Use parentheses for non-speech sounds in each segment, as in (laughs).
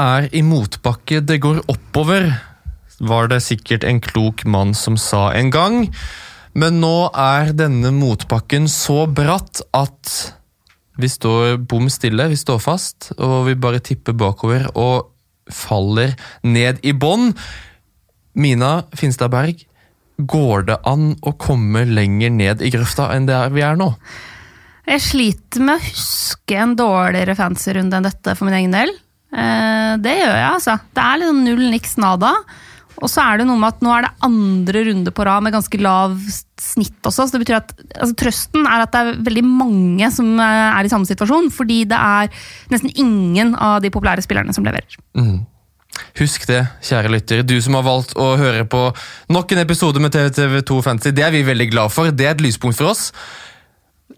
Er i motbakke det går oppover, var det sikkert en klok mann som sa en gang. Men nå er denne motbakken så bratt at vi står bom stille, vi står fast, og vi bare tipper bakover og faller ned i bånn. Mina Finstad Berg, går det an å komme lenger ned i grøfta enn det vi er nå? Jeg sliter med å huske en dårligere fancy-runde enn dette for min egen del. Eh, det gjør jeg, altså. Det er liksom null niks nada. Og så er det noe med at nå er det andre runde på rad med ganske lav snitt også. så det betyr at altså, Trøsten er at det er veldig mange som eh, er i samme situasjon. Fordi det er nesten ingen av de populære spillerne som leverer. Mm. Husk det, kjære lytter. Du som har valgt å høre på nok en episode med TVTV2 Fantasy. Det er vi veldig glad for. Det er et lyspunkt for oss.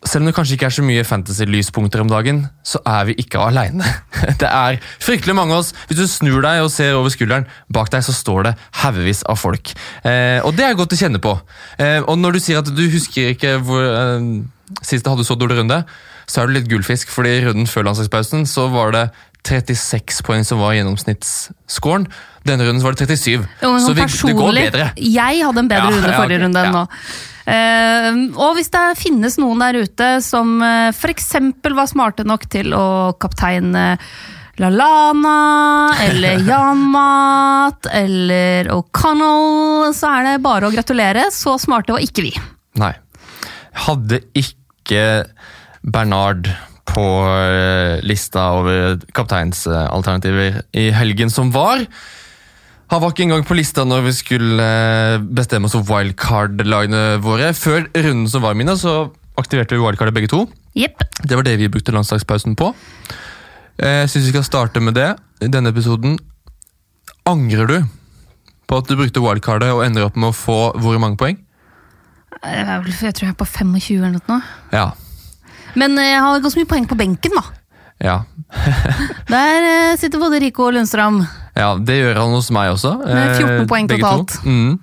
Selv om det kanskje ikke er så mye fantasy-lyspunkter om dagen, så er vi ikke aleine. (laughs) Det er fryktelig mange av oss. Hvis du snur deg og ser over skulderen, bak deg så står det haugevis av folk. Eh, og det er godt å kjenne på. Eh, og når du sier at du husker ikke hvor eh, sist du hadde så dårlig runde, så er du litt gullfisk, fordi runden før landslagspausen så var det 36 poeng som var gjennomsnittsscoren. Denne runden var det 37. Jo, så vi, det går bedre. Jeg hadde en bedre Ja, runde ja, forrige ok, runde enn ja. nå. Uh, og hvis det finnes noen der ute som uh, f.eks. var smarte nok til å kapteine LaLana eller (laughs) Yamat eller O'Connell, så er det bare å gratulere. Så smarte var ikke vi. Nei. Hadde ikke Bernard på eh, lista over kapteinsalternativer i helgen som var. Han var ikke engang på lista når vi skulle eh, bestemme oss for wildcard-lagene våre. Før runden som var, mine, så aktiverte vi wildcardet begge to. Yep. Det var det vi brukte landslagspausen på. Eh, Jeg syns vi skal starte med det i denne episoden. Angrer du på at du brukte wildcardet og ender opp med å få hvor mange poeng? Jeg tror jeg er på 25 eller noe. Ja. Men eh, jeg har ganske mye poeng på benken, da. Ja. (laughs) Der eh, sitter både Rico og Lundstrøm. ja, det gjør han hos meg også. Med 14 eh, poeng begge totalt. Mm.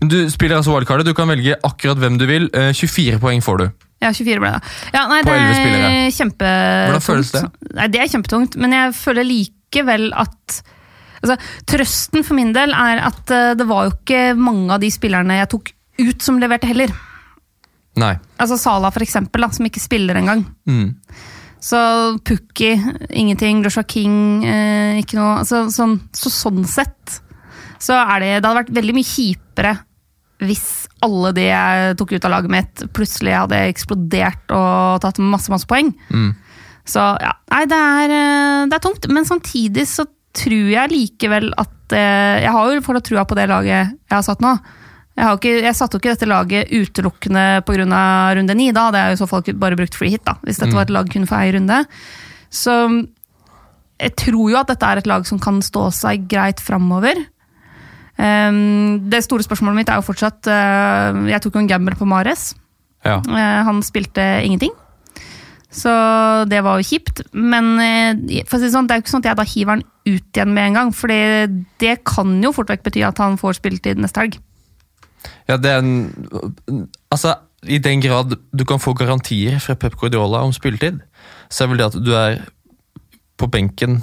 Men Du spiller altså wildcardet. Du kan velge akkurat hvem du vil. Eh, 24 poeng får du. Ja, 24 ble det. Ja, nei, På det 11 spillere. er kjempetungt. Hvordan føles det? Nei, det er kjempetungt, men jeg føler likevel at altså, Trøsten for min del er at eh, det var jo ikke mange av de spillerne jeg tok ut som leverte heller. Nei. Altså Sala, for eksempel, da, som ikke spiller engang. Mm. Så Pukki, ingenting. Joshua King, eh, ikke noe. Altså, sånn, så sånn sett så er det Det hadde vært veldig mye kjipere hvis alle de jeg tok ut av laget mitt, plutselig hadde eksplodert og tatt masse, masse poeng. Mm. Så ja, nei, det er, eh, det er tungt. Men samtidig så tror jeg likevel at eh, Jeg har jo fortsatt trua på det laget jeg har satt nå. Jeg, ikke, jeg satte jo ikke dette laget utelukkende pga. runde ni. Da hadde jeg i så fall bare brukt free hit, da, hvis dette Mm. var et lag kun for ei runde. Så jeg tror jo at dette er et lag som kan stå seg greit framover. Um, det store spørsmålet mitt er jo fortsatt uh, Jeg tok jo en gamble på Mares. Ja. Uh, han spilte ingenting. Så det var jo kjipt. Men uh, for å si det, sånn, det er jo ikke sånn at jeg da hiver han ut igjen med en gang. For det kan jo fort vekk bety at han får spilletid neste helg. Ja, det er en Altså, i den grad du kan få garantier fra Pep Guardiola om spilletid, så er vel det at du er på benken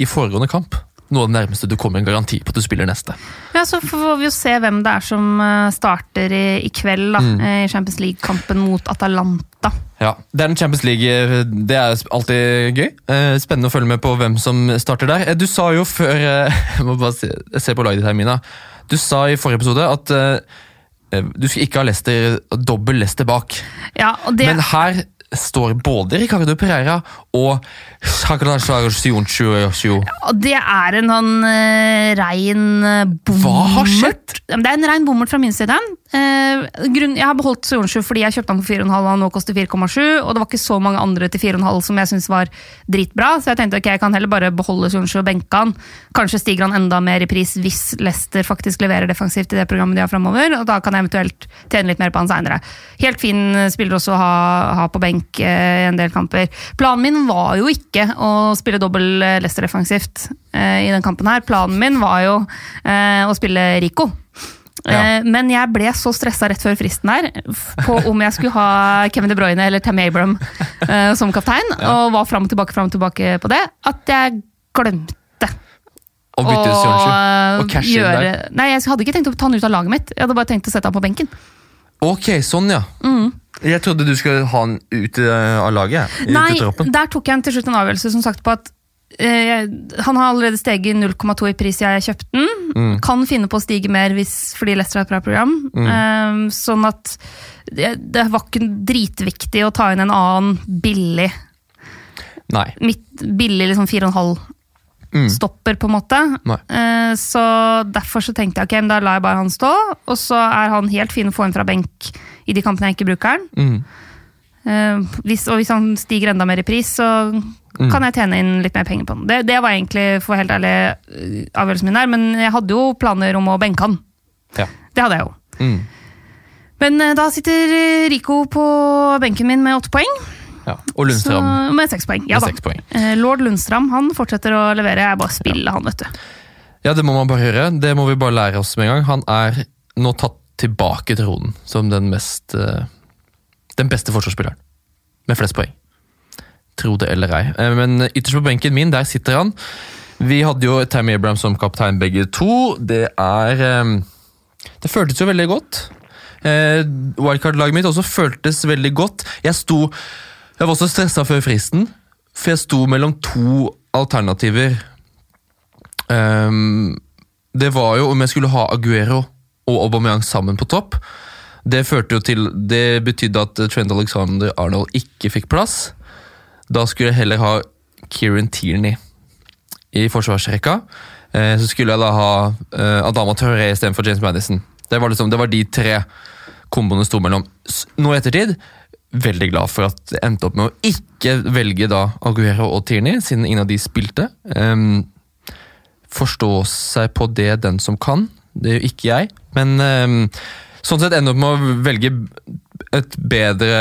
i foregående kamp. Noe av det nærmeste du kommer en garanti på at du spiller neste. Ja, Så får vi jo se hvem det er som eh, starter i, i kveld da, Mm. eh, i Champions League-kampen mot Atalanta. Ja, Det er en Champions League. Det er alltid gøy. Eh, Spennende å følge med på hvem som starter der. Du sa jo før (laughs) Jeg må bare se, se på laget ditt her, Mina. Du sa i forrige episode at eh, du skulle ikke ha Lester, dobbel Lester bak. Ja, og det, Men her står både Ricardo Pereira og det er en sånn uh, rein uh, bommert. Hva har skjedd? Det er en rein bommert fra min side. Uh, grunn, jeg har beholdt Sojonsju fordi jeg kjøpte han for 4,5 og nå koster 4,7. Og det var ikke så mange andre til 4,5 som jeg syntes var dritbra. Så jeg tenkte ok, jeg kan heller bare beholde Sojonsju og benke han. Kanskje stiger han enda mer i pris hvis Leicester faktisk leverer defensivt i det programmet de har framover. Og da kan jeg eventuelt tjene litt mer på han seinere. Helt fin spiller også å ha, ha på benk uh, i en del kamper. Planen min var jo ikke å spille dobbel eh, Leicester defensivt eh, i den kampen her. Planen min var jo eh, å spille Rico. Ja. Eh, Men jeg ble så stressa rett før fristen der på om jeg skulle ha (laughs) Kevin De Bruyne eller Tammy Abram eh, som kaptein, og var fram og tilbake fram og tilbake på det, at jeg glemte Og bytte ut Sørensen. Og cashe inn der. Nei, jeg hadde ikke tenkt å ta han ut av laget mitt. Jeg hadde bare tenkt å sette han på benken. Ok, sånn ja. Mm. Jeg trodde du skulle ha han ut eh, av laget. Nei, der tok jeg til slutt en avgjørelse som sagt på at eh, han har allerede steget 0,2 i pris jeg kjøpte den. Mm. Kan finne på å stige mer hvis, fordi Leicester har et bra program. Eh, sånn at det, det var ikke dritviktig å ta inn en annen billig Nei. mitt billig liksom 4,5 Mm. stopper, på en måte. Eh, så derfor så tenkte jeg ok, da lar jeg bare han stå, og så er han helt fin å få inn fra benk i de kampene jeg ikke bruker den. Mm. Eh, hvis, og hvis han stiger enda mer i pris, så Mm. kan jeg tjene inn litt mer penger på den. Det, det var egentlig for helt ærlig eh, avgjørelsen min der, men jeg hadde jo planer om å benke han. Ja. Det hadde jeg jo. Mm. Men eh, da sitter Rico på benken min med åtte poeng. ja. Og Lundstrøm Så, med seks poeng. Ja, med da. seks poeng. Lord Lundstram han fortsetter å levere. Jeg bare spiller han, vet du. Ja, det må man bare gjøre. Det må vi bare lære oss med en gang. Han er nå tatt tilbake til roden som den mest eh, Den beste forsvarsspilleren. Med flest poeng. Tro det eller ei. Eh, Men ytterst på benken min, der sitter han. Vi hadde jo Tammy Abraham som kaptein begge to. Det er eh, Det føltes jo veldig godt. Wildcard-laget mitt også føltes veldig godt. Jeg sto Jeg var også stressa før fristen, for jeg sto mellom to alternativer. Det var jo om jeg skulle ha Aguero og Aubameyang sammen på topp. Det førte jo til Det betydde at Trent Alexander Arnold ikke fikk plass. Da skulle jeg heller ha Kieran Tierney i forsvarsrekka. Eh, så skulle jeg da ha eh, Adama Traoré istedenfor James Madison. Det var, liksom, det var de tre komboene sto mellom. Nå i ettertid veldig glad for at jeg endte opp med å ikke velge da Aguero og Tierney, siden ingen av de spilte. Um, forstå seg på det den som kan. Det gjør ikke jeg. Men um, sånn sett ender opp med å velge et bedre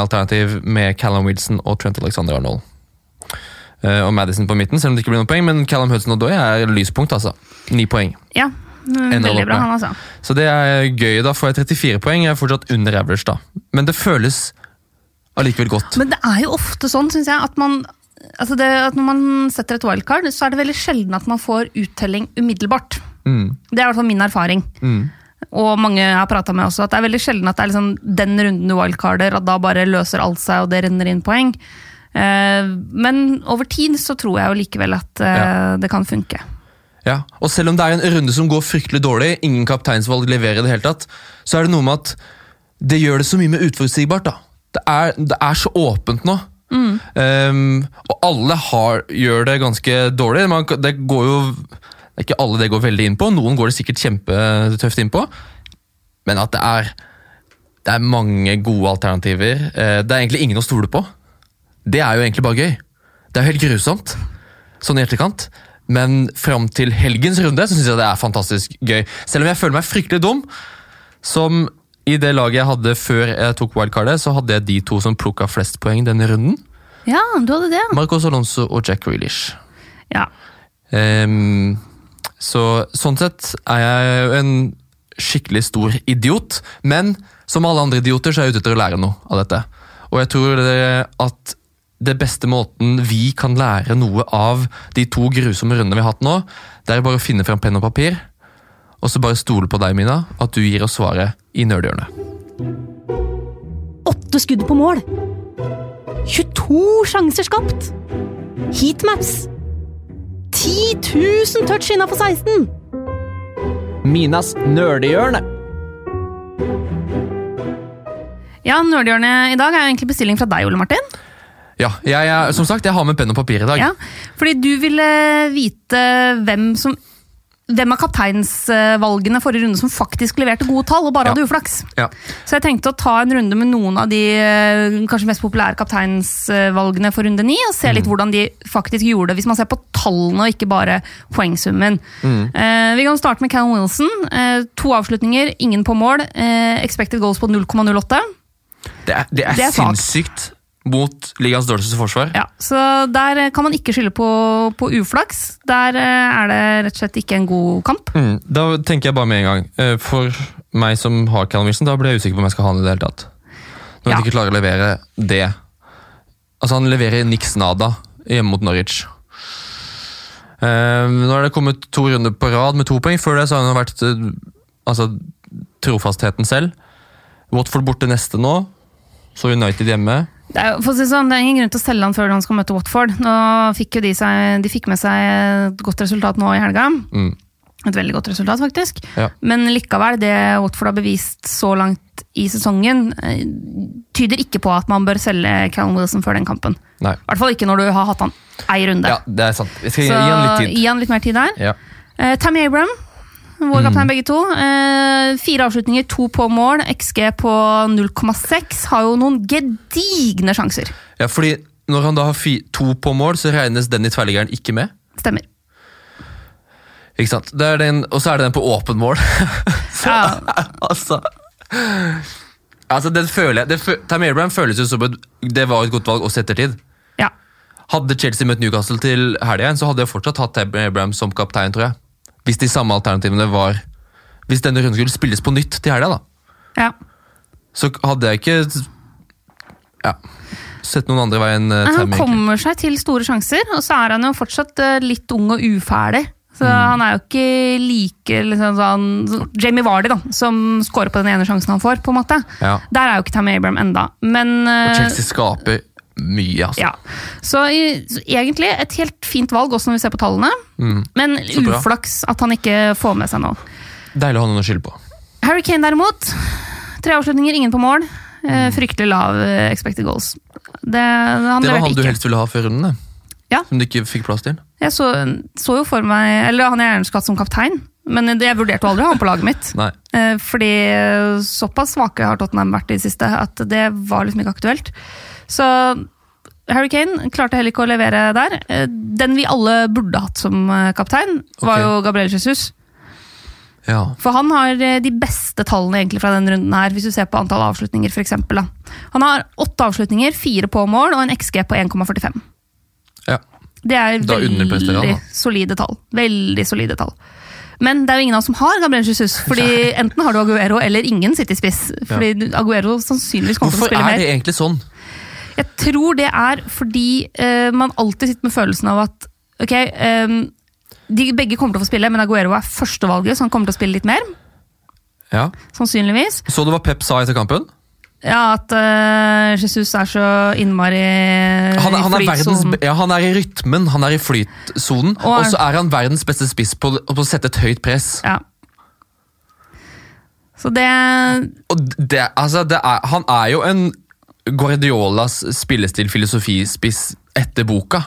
alternativ med Callum Wilson og Trent Alexander Arnold. Eh, og Madison på midten, selv om det ikke blir noen poeng. Men Callum Hudson og Doy er lyspunkt, altså. Ni poeng. Ja, veldig bra han, altså. Så det er gøy. Da får jeg 34 poeng. Jeg er fortsatt under average, da. Men det føles allikevel godt. Men det er jo ofte sånn, syns jeg, at man altså det, at Når man setter et wildcard, så er det veldig sjelden at man får uttelling umiddelbart. Mm, Det er i hvert fall min erfaring. mm. Og mange jeg har prata med også, at det er veldig sjelden at det er liksom den runden du wildcarder, at da bare løser alt seg, og det renner inn poeng. Eh, men over tid så tror jeg jo likevel at eh, det kan funke. Ja, og selv om det er en runde som går fryktelig dårlig, ingen kapteinsvalg leverer i det hele tatt, så er det noe med at det gjør det så mye mer utforutsigbart. da. Det er, det er så åpent nå. Um, og alle har, gjør det ganske dårlig. Man, det går jo det er ikke alle det går veldig inn på, noen går det sikkert kjempetøft inn på. Men at det er, det er mange gode alternativer. Eh, Det er egentlig ingen å stole på. Det er jo egentlig bare gøy. Det er jo helt grusomt, sånn i etterkant. Men fram til helgens runde så syns jeg det er fantastisk gøy. Selv om jeg føler meg fryktelig dum, som i det laget jeg hadde før jeg tok wildcardet, så hadde jeg de to som plukka flest poeng denne runden. Ja, du hadde det. Marcos Alonso og Jack Grealish. Ja. Ehm, så sånn sett er jeg jo en skikkelig stor idiot, men som alle andre idioter så er jeg ute etter å lære noe av dette. Og jeg tror det at det beste måten vi kan lære noe av de to grusomme rundene vi har hatt nå, det er bare å finne fram penn og papir, og så bare stole på deg, Mina, at du gir oss svaret i nerdhjørnet. Åtte skudd på mål. 22 sjanser skapt. Heatmaps. 10 000 touch innafor 16. Minas nerdehjørne. Ja, nerdehjørnet i dag er jo egentlig bestilling fra deg, Ole Martin. Ja, jeg, jeg, som sagt, jeg har med penn og papir i dag. Ja, fordi du ville vite hvem som hvem av kapteinsvalgene forrige runde som faktisk leverte gode tall og bare Ja. hadde uflaks. Ja. Så jeg tenkte å ta en runde med noen av de eh, kanskje mest populære kapteinsvalgene for runde ni, og se litt hvordan de faktisk gjorde det, hvis man ser på tallene og ikke bare poengsummen. Eh, vi kan starte med Callum Wilson. Eh, to avslutninger, ingen på mål. Eh, expected goals på 0,08. Det er, det er, Det er sinnssykt mot ligas dårligste forsvar. Ja, så der eh, kan man ikke skylde på, på uflaks. Der eh, er det rett og slett ikke en god kamp. Mm, da tenker jeg bare med en gang. eh, For meg som har Callum Wilson, da blir jeg usikker på om jeg skal ha han i det hele tatt. Når Ja. han ikke klarer å levere det. Altså Han leverer niks nada hjemme mot Norwich. Uh, nå har det kommet to runder på rad med to poeng. Før det så har han vært uh, altså, trofastheten selv. Watford borte neste nå. Så United hjemme. Det er, for å si sånn, det er ingen grunn til å selge han før han skal møte Watford. Nå fikk jo de, seg, de fikk med seg et godt resultat nå i helga. Mm. Et veldig godt resultat, faktisk. Ja. Men likevel, det Watford har bevist så langt i sesongen, eh, tyder ikke på at man bør selge Callum Wilson før den kampen. Nei. I hvert fall ikke når du har hatt han ei runde. Ja, det er sant. Vi skal Så gi han litt tid. gi han litt mer tid der. Ja. Uh, Tammy Abram, vår Mm. begge to. Eh, fire avslutninger, to på mål. XG på 0,6. Har jo noen gedigne sjanser. ja, fordi når han da har to på mål, så regnes den i tverrliggeren ikke med. Stemmer. Ikke sant? Det den, og så er det den på åpen mål. (laughs) så, Ja. (laughs) altså Altså, den føler jeg det, fø- Abraham føles jo som et, det var et godt valg også i ettertid. Ja. Hadde Chelsea møtt Newcastle til helga så hadde jeg fortsatt hatt Tamir Abraham som kaptein, tror jeg. Hvis de samme alternativene var Hvis denne runden skulle spilles på nytt til helga, da, ja. så hadde jeg ikke ja, sett noen andre vei enn uh, Han egentlig. kommer seg til store sjanser, og så er han jo fortsatt uh, litt ung og uferdig. Så Mm. han er jo ikke like liksom, sånn, Jamie Vardy, da, som scorer på den ene sjansen han får. på en måte. Ja. Der er jo ikke Tammy Abram enda. Men Og eh, Chelsea skaper mye, altså. ja. Så, så egentlig et helt fint valg, også når vi ser på tallene. Mm. Men uflaks at han ikke får med seg noe. Deilig å ha noen å skylde på. Harry Kane derimot. Tre avslutninger, ingen på mål. Mm. Eh, fryktelig lav eh, expected goals. Det, han Det var han han du helst ville ha før runden, det. Ja. Som du ikke fikk plass til. Jeg så, så jo for meg Eller han jeg gjerne skulle hatt som kaptein, men jeg vurderte aldri å ha han på laget mitt. (laughs) Eh, Fordi såpass svake har Tottenham vært i det siste at det var liksom ikke aktuelt. Så Harry Kane klarte heller ikke å levere der. Eh, Den vi alle burde hatt som eh, kaptein, var okay. jo Gabriel Jesus. Ja. For han har eh, de beste tallene egentlig fra denne runden her, hvis du ser på antall avslutninger for eksempel. Han har åtte avslutninger, fire på mål og en XG på 1,45. ja. Det er Da veldig solide tall. Veldig solide tall. Men det er jo ingen av oss som har Gabriel Jesus, fordi (laughs) enten har du Aguero eller ingen City-spiss. Fordi du- Aguero sannsynligvis kommer til å Hvorfor er det egentlig sånn? Jeg tror det er fordi eh, man alltid sitter med følelsen av at ok, eh, de begge kommer til å få spille, men Aguero er førstevalget, så han kommer til å spille litt mer. Ja. Sannsynligvis. Så du hva Pep sa etter kampen? Ja, at uh, Jesus er så innmari Han, er- han, er i flytsonen. ja, han er i rytmen, han er i flytsonen, Og og så er han verdens beste spiss på, på å sette et høyt press. Ja. Så det Og det, altså, det er, han er jo en Guardiolas spillestil-filosofispiss etter boka.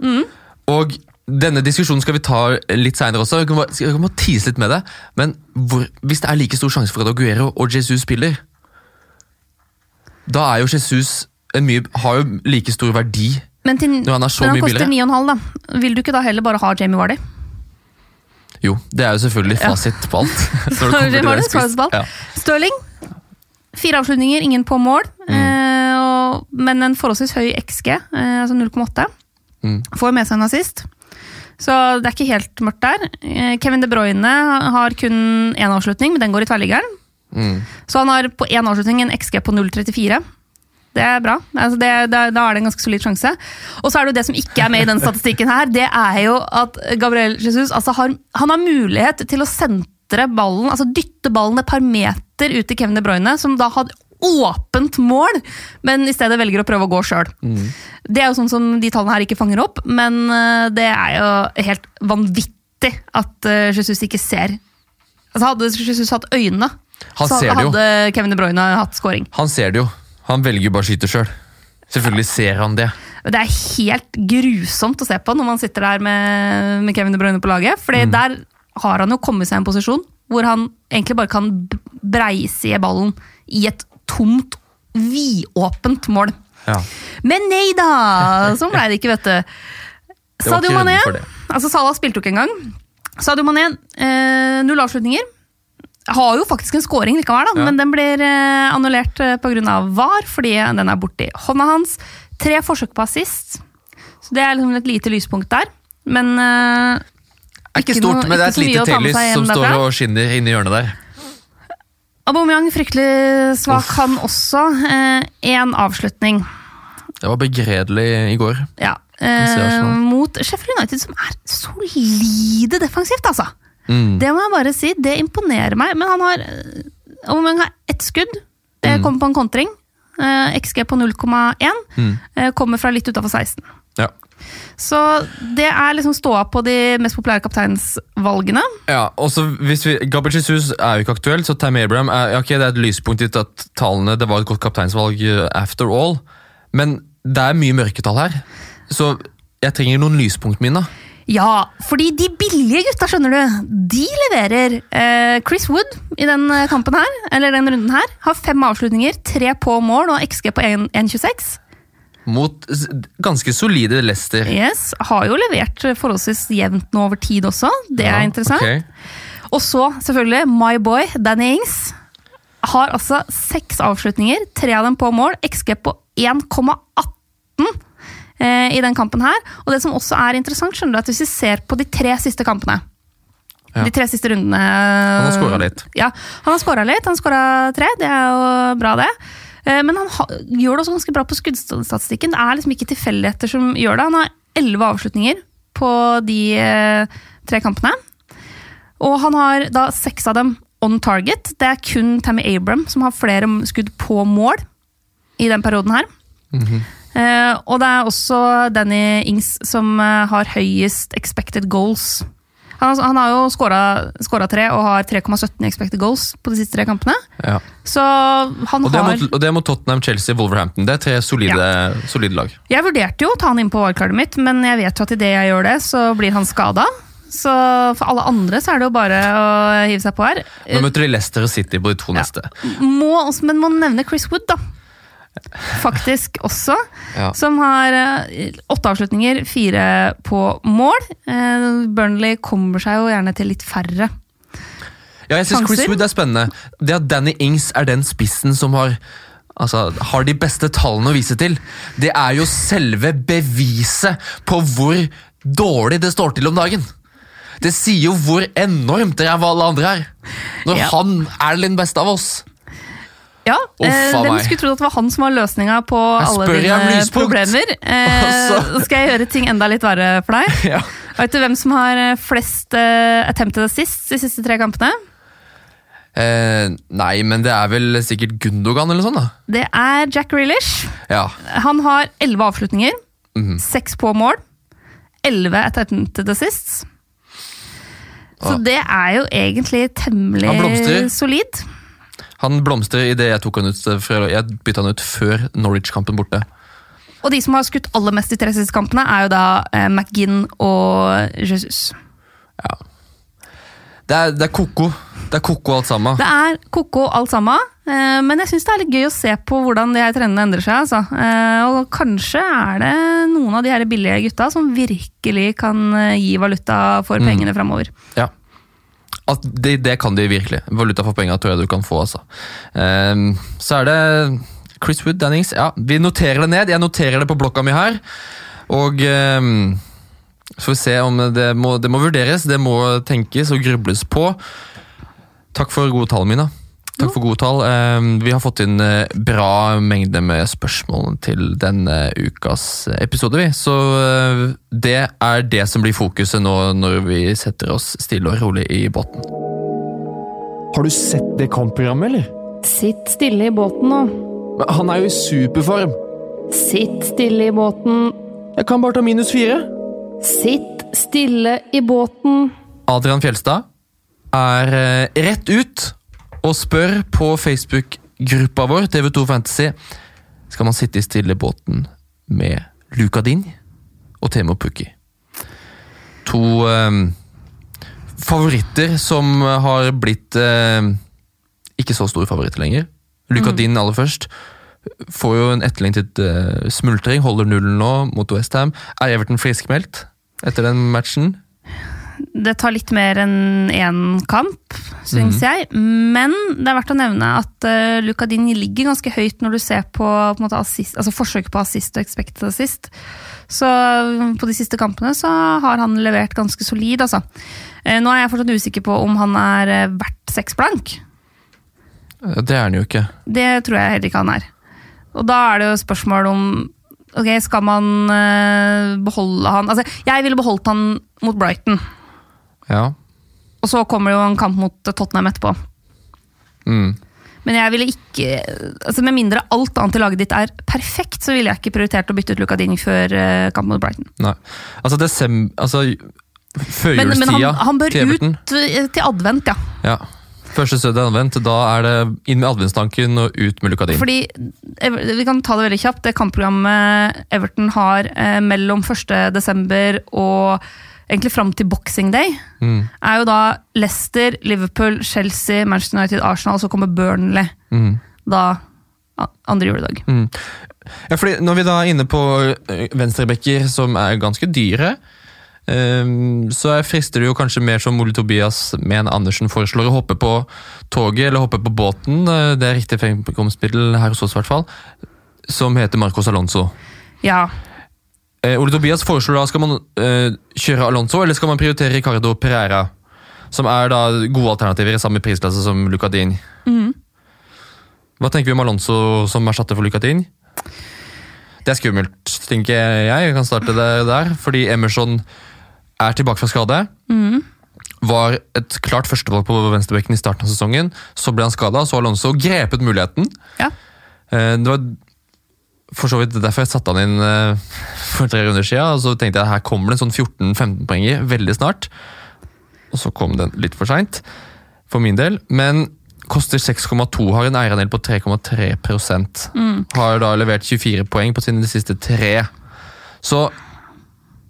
Mm. Og denne diskusjonen skal vi ta litt seinere også. Jeg kan jeg kan bare tease litt med det. Men hvor, hvis det er like stor sjanse for at Aguero og Jesus spiller, da er jo Jesus en mye, har jo like stor verdi. Men, til, Når han er så men han mye koster 9,5, da. Vil du ikke da heller bare ha Jamie Vardy? Jo, det er jo selvfølgelig Ja. fasit (laughs) den på alt. Ja. Stirling. Fire avslutninger, ingen på mål. Mm. Eh, og, men en forholdsvis høy XG, eh, altså 0,8. Mm. Får med seg en assist. Så det er ikke helt mørkt der. Eh, Kevin De Bruyne har kun én avslutning, men den går i tverrliggeren. Mm. Så han har på én avslutning en XG på 0,34. Det er bra. Altså det, da, da er det en ganske solid sjanse. Og så er det jo det som ikke er med i den (laughs) statistikken her, det er jo at Gabriel Jesus altså har, han har mulighet til å sentre ballen, altså dytte ballen et par meter ut til Kevin De Bruyne, som da hadde åpent mål, men i stedet velger å prøve å gå sjøl. Det er jo sånn som de tallene her ikke fanger opp, men eh, det er jo helt vanvittig at eh, Jesus ikke ser. Altså Hadde Jesus hatt øynene, Han så hadde Kevin De Bruyne hatt scoring. Han ser det jo. Han velger jo bare å skyte sjøl. Selvfølgelig ser han det. Det er helt grusomt å se på når man sitter der med, med Kevin De Bruyne på laget. Fordi Mm. der har han jo kommet seg i en posisjon hvor han egentlig bare kan breise i ballen i et tomt, vidåpent mål. Ja. Men nei da! Sånn ble det ikke, vet du. Sadio Mané altså Salah spilte jo ikke engang. Sadio Mané, eh, null avslutninger. Har jo faktisk en scoring likevel, da, Ja. men den blir eh, annullert eh, pga. VAR, fordi den er borti hånda hans. Tre forsøk på assist, så det er liksom et lite lyspunkt der. Men eh, ikke Ikke stort, noe- men det er et lite telys som står derfra. og skinner inni hjørnet der. Aubameyang fryktelig svak, han også. Én avslutning. Det var begredelig i går. Ja. Eh, mot Sheffield United, som er solide defensivt, altså. Mm. Det må jeg bare si. Det imponerer meg. Men han har øh, Aubameyang har ett skudd. Det Mm. kommer på en kontring. Eh, XG på 0,1. Mm. Eh, kommer fra litt utafor 16. Ja. Så det er liksom ståa på de mest populære kapteinsvalgene. Ja, og så hvis vi, Gabriel Jesus er jo ikke aktuell, så Tam Abraham er, ja, ok, det er et lyspunkt i at tallene Det var et godt kapteinsvalg uh, after all, men det er mye mørketall her. Så jeg trenger noen lyspunkt, Mina. Ja, fordi de billige gutta, skjønner du, de leverer. Eh, Chris Wood i den eh, kampen her, eller den runden her, har fem avslutninger, tre på mål og XG på 1 1,26. Mot ganske solide Leicester. Yes, har jo levert forholdsvis jevnt nå over tid også. Det er Ja, interessant. Okay. Og så selvfølgelig My Boy Danny Ings. Har altså seks avslutninger, tre av dem på mål. XG på 1,18 eh, i den kampen her. Og det som også er interessant, skjønner du, at hvis vi ser på de tre siste kampene Ja. De tre siste rundene Han har skåra litt. Ja, han har skåra litt. Han scora tre, det er jo bra, det. Eh, Men han ha, gjør det også ganske bra på skuddstatistikken. Det er liksom ikke tilfeldigheter som gjør det. Han har elleve avslutninger på de eh, tre kampene. Og han har da seks av dem on target. Det er kun Tammy Abram som har flere skudd på mål i den perioden her. Eh, og det er også Danny Ings som har høyest expected goals. Han, har- han har jo skåra tre og har 3,17 expected goals på de siste tre kampene. Ja. Så han Og det, har mot, og det er mot Tottenham, Chelsea, Wolverhampton. Det er tre solide, solide lag. Jeg vurderte jo å ta han inn på wildcardet mitt, men jeg vet jo at idet jeg gjør det, så blir han skada. Så for alle andre så er det jo bare å hive seg på her. Nå møter de Leicester og City på de to neste. Må men må nevne Chris Wood, da. Faktisk også. Ja. Som har eh, åtte avslutninger, fire på mål. Eh, Burnley kommer seg jo gjerne til litt færre. Ja, jeg synes Chris Wood er spennende. Det at Danny Ings er den spissen som har Altså, har de beste tallene å vise til. Det er jo selve beviset på hvor dårlig det står til om dagen. Det sier jo hvor enormt ræva alle andre er. Når Ja. han er den beste av oss. Ja, Uff, eh, Hvem meg. skulle trodd at det var han som var løsninga på Jeg alle dine problemer? Eh, (laughs) Altså. Nå skal jeg gjøre ting enda litt verre for deg. (laughs) Ja. Vet du hvem som har eh, flest eh, attempted assist de siste tre kampene? Eh, nei, men det er vel sikkert Gundogan eller sånn, da. Det er Jack Grealish. Ja. Han har elleve avslutninger, Seks mm -hmm. på mål, elleve attempted assists. Så ah. det er jo egentlig temmelig solid. Han blomstrer idet jeg tok han ut eh, fra, Jeg bytta han ut før Norwich-kampen borte. Og de som har skutt aller mest de tre siste kampene, er jo da eh, McGinn og Jesus. Ja. Det er, det er koko. Det er koko alt sammen. Det er ko-ko alt sammen, eh, men jeg syns det er litt gøy å se på hvordan de her trendene endrer seg. Altså. Eh, og kanskje er det noen av de her billige gutta som virkelig kan gi valuta for pengene framover. Ja. At det, det kan de virkelig. Valuta for penger tror jeg du kan få. altså. Um, så er det Chris Wood, Dannings. Ja, vi noterer det ned. Jeg noterer det på blokka mi her. Og um, så får vi se om det må, det må vurderes, det må tenkes og grubles på. Takk for gode tall, Mina. Takk for gode tall. Ehm, vi har fått inn eh, bra mengde med spørsmål til denne ukas episode. vi. Så eh, det er det som blir fokuset nå når vi setter oss stille og rolig i båten. Har du sett det kampprogrammet, eller? Sitt stille i båten nå. Men Han er jo i superform. Sitt stille i båten. Jeg kan bare ta minus fire. Sitt stille i båten. Adrian Fjelstad er eh, rett ut og spør på Facebook-gruppa vår TV2 Fantasy skal man sitte i stille båten med Luka Din og Temo Pukki. To eh, favoritter som har blitt eh, ikke så store favoritter lenger. Luka Din aller først. Får jo en etterlengtet eh, smultring, holder nullen nå mot Westham. Er Everton friskmeldt etter den matchen? Det tar litt mer enn én kamp, syns jeg. Men det er verdt å nevne at uh, Luka Din ligger ganske høyt når du ser på, på måte, assist, altså forsøket på assist og expected assist. Så uh, på de siste kampene så har han levert ganske solid, altså. Eh, nå er jeg fortsatt usikker på om han er eh, verdt seks blank. Det er han jo ikke. Det tror jeg heller ikke han er. Og da er det jo spørsmål om ok, skal man eh, beholde han Altså, jeg ville beholdt han mot Brighton. Ja. Og så kommer det jo en kamp mot Tottenham etterpå. Mm. Men jeg ville ikke altså Med mindre alt annet i laget ditt er perfekt, så ville jeg ikke prioritert å bytte ut Lucadini før eh, kamp mot Brighton. Nei. Altså, desem, altså Men, Førjulstida men han, han bør til ut eh, til advent, ja. Ja. Første søndag advent, da er det inn med adventstanken og ut med Lucadin. Fordi, Vi kan ta det veldig kjapt. Det kampprogrammet Everton har eh, mellom 1. desember og egentlig fram til Boxing Day, Mm. er jo da Leicester, Liverpool, Chelsea, Manchester United, Arsenal, så kommer Burnley Mm. da andre juledag. Mm. Ja, fordi Når vi da er inne på øh, venstrebekker som er ganske dyre, øhm, så er- frister det jo kanskje mer som Ole Tobias med Andersen foreslår, å hoppe på toget eller hoppe på båten. øh, Det er riktig fremkomstmiddel her hos oss, i hvert fall. Som heter Marcos Alonso. Ja, Eh, Ole Tobias foreslår da, skal man øh, kjøre Alonso, eller skal man prioritere Ricardo Pereira? Som er da gode alternativer i samme prisklasse som Lucadin. Mm. Hva tenker vi om Alonso som erstatter for Lucadin? Det er skummelt, tenker jeg. Jeg kan starte det der, fordi Emerson er tilbake fra skade. Mm. Var et klart førstevalg på venstrebekken i starten av sesongen. Så ble han skada, så Alonso grepet muligheten. Ja. Eh, Det var for så vidt derfor jeg satte han inn uh, for tre runder siden. Og så tenkte jeg her kommer det en sånn 14-15 poenger veldig snart. Og så kom den litt for seint, for min del. Men koster 6,2, har en eierandel på 3,3 mm. Har da levert 24 poeng på sine siste tre. Så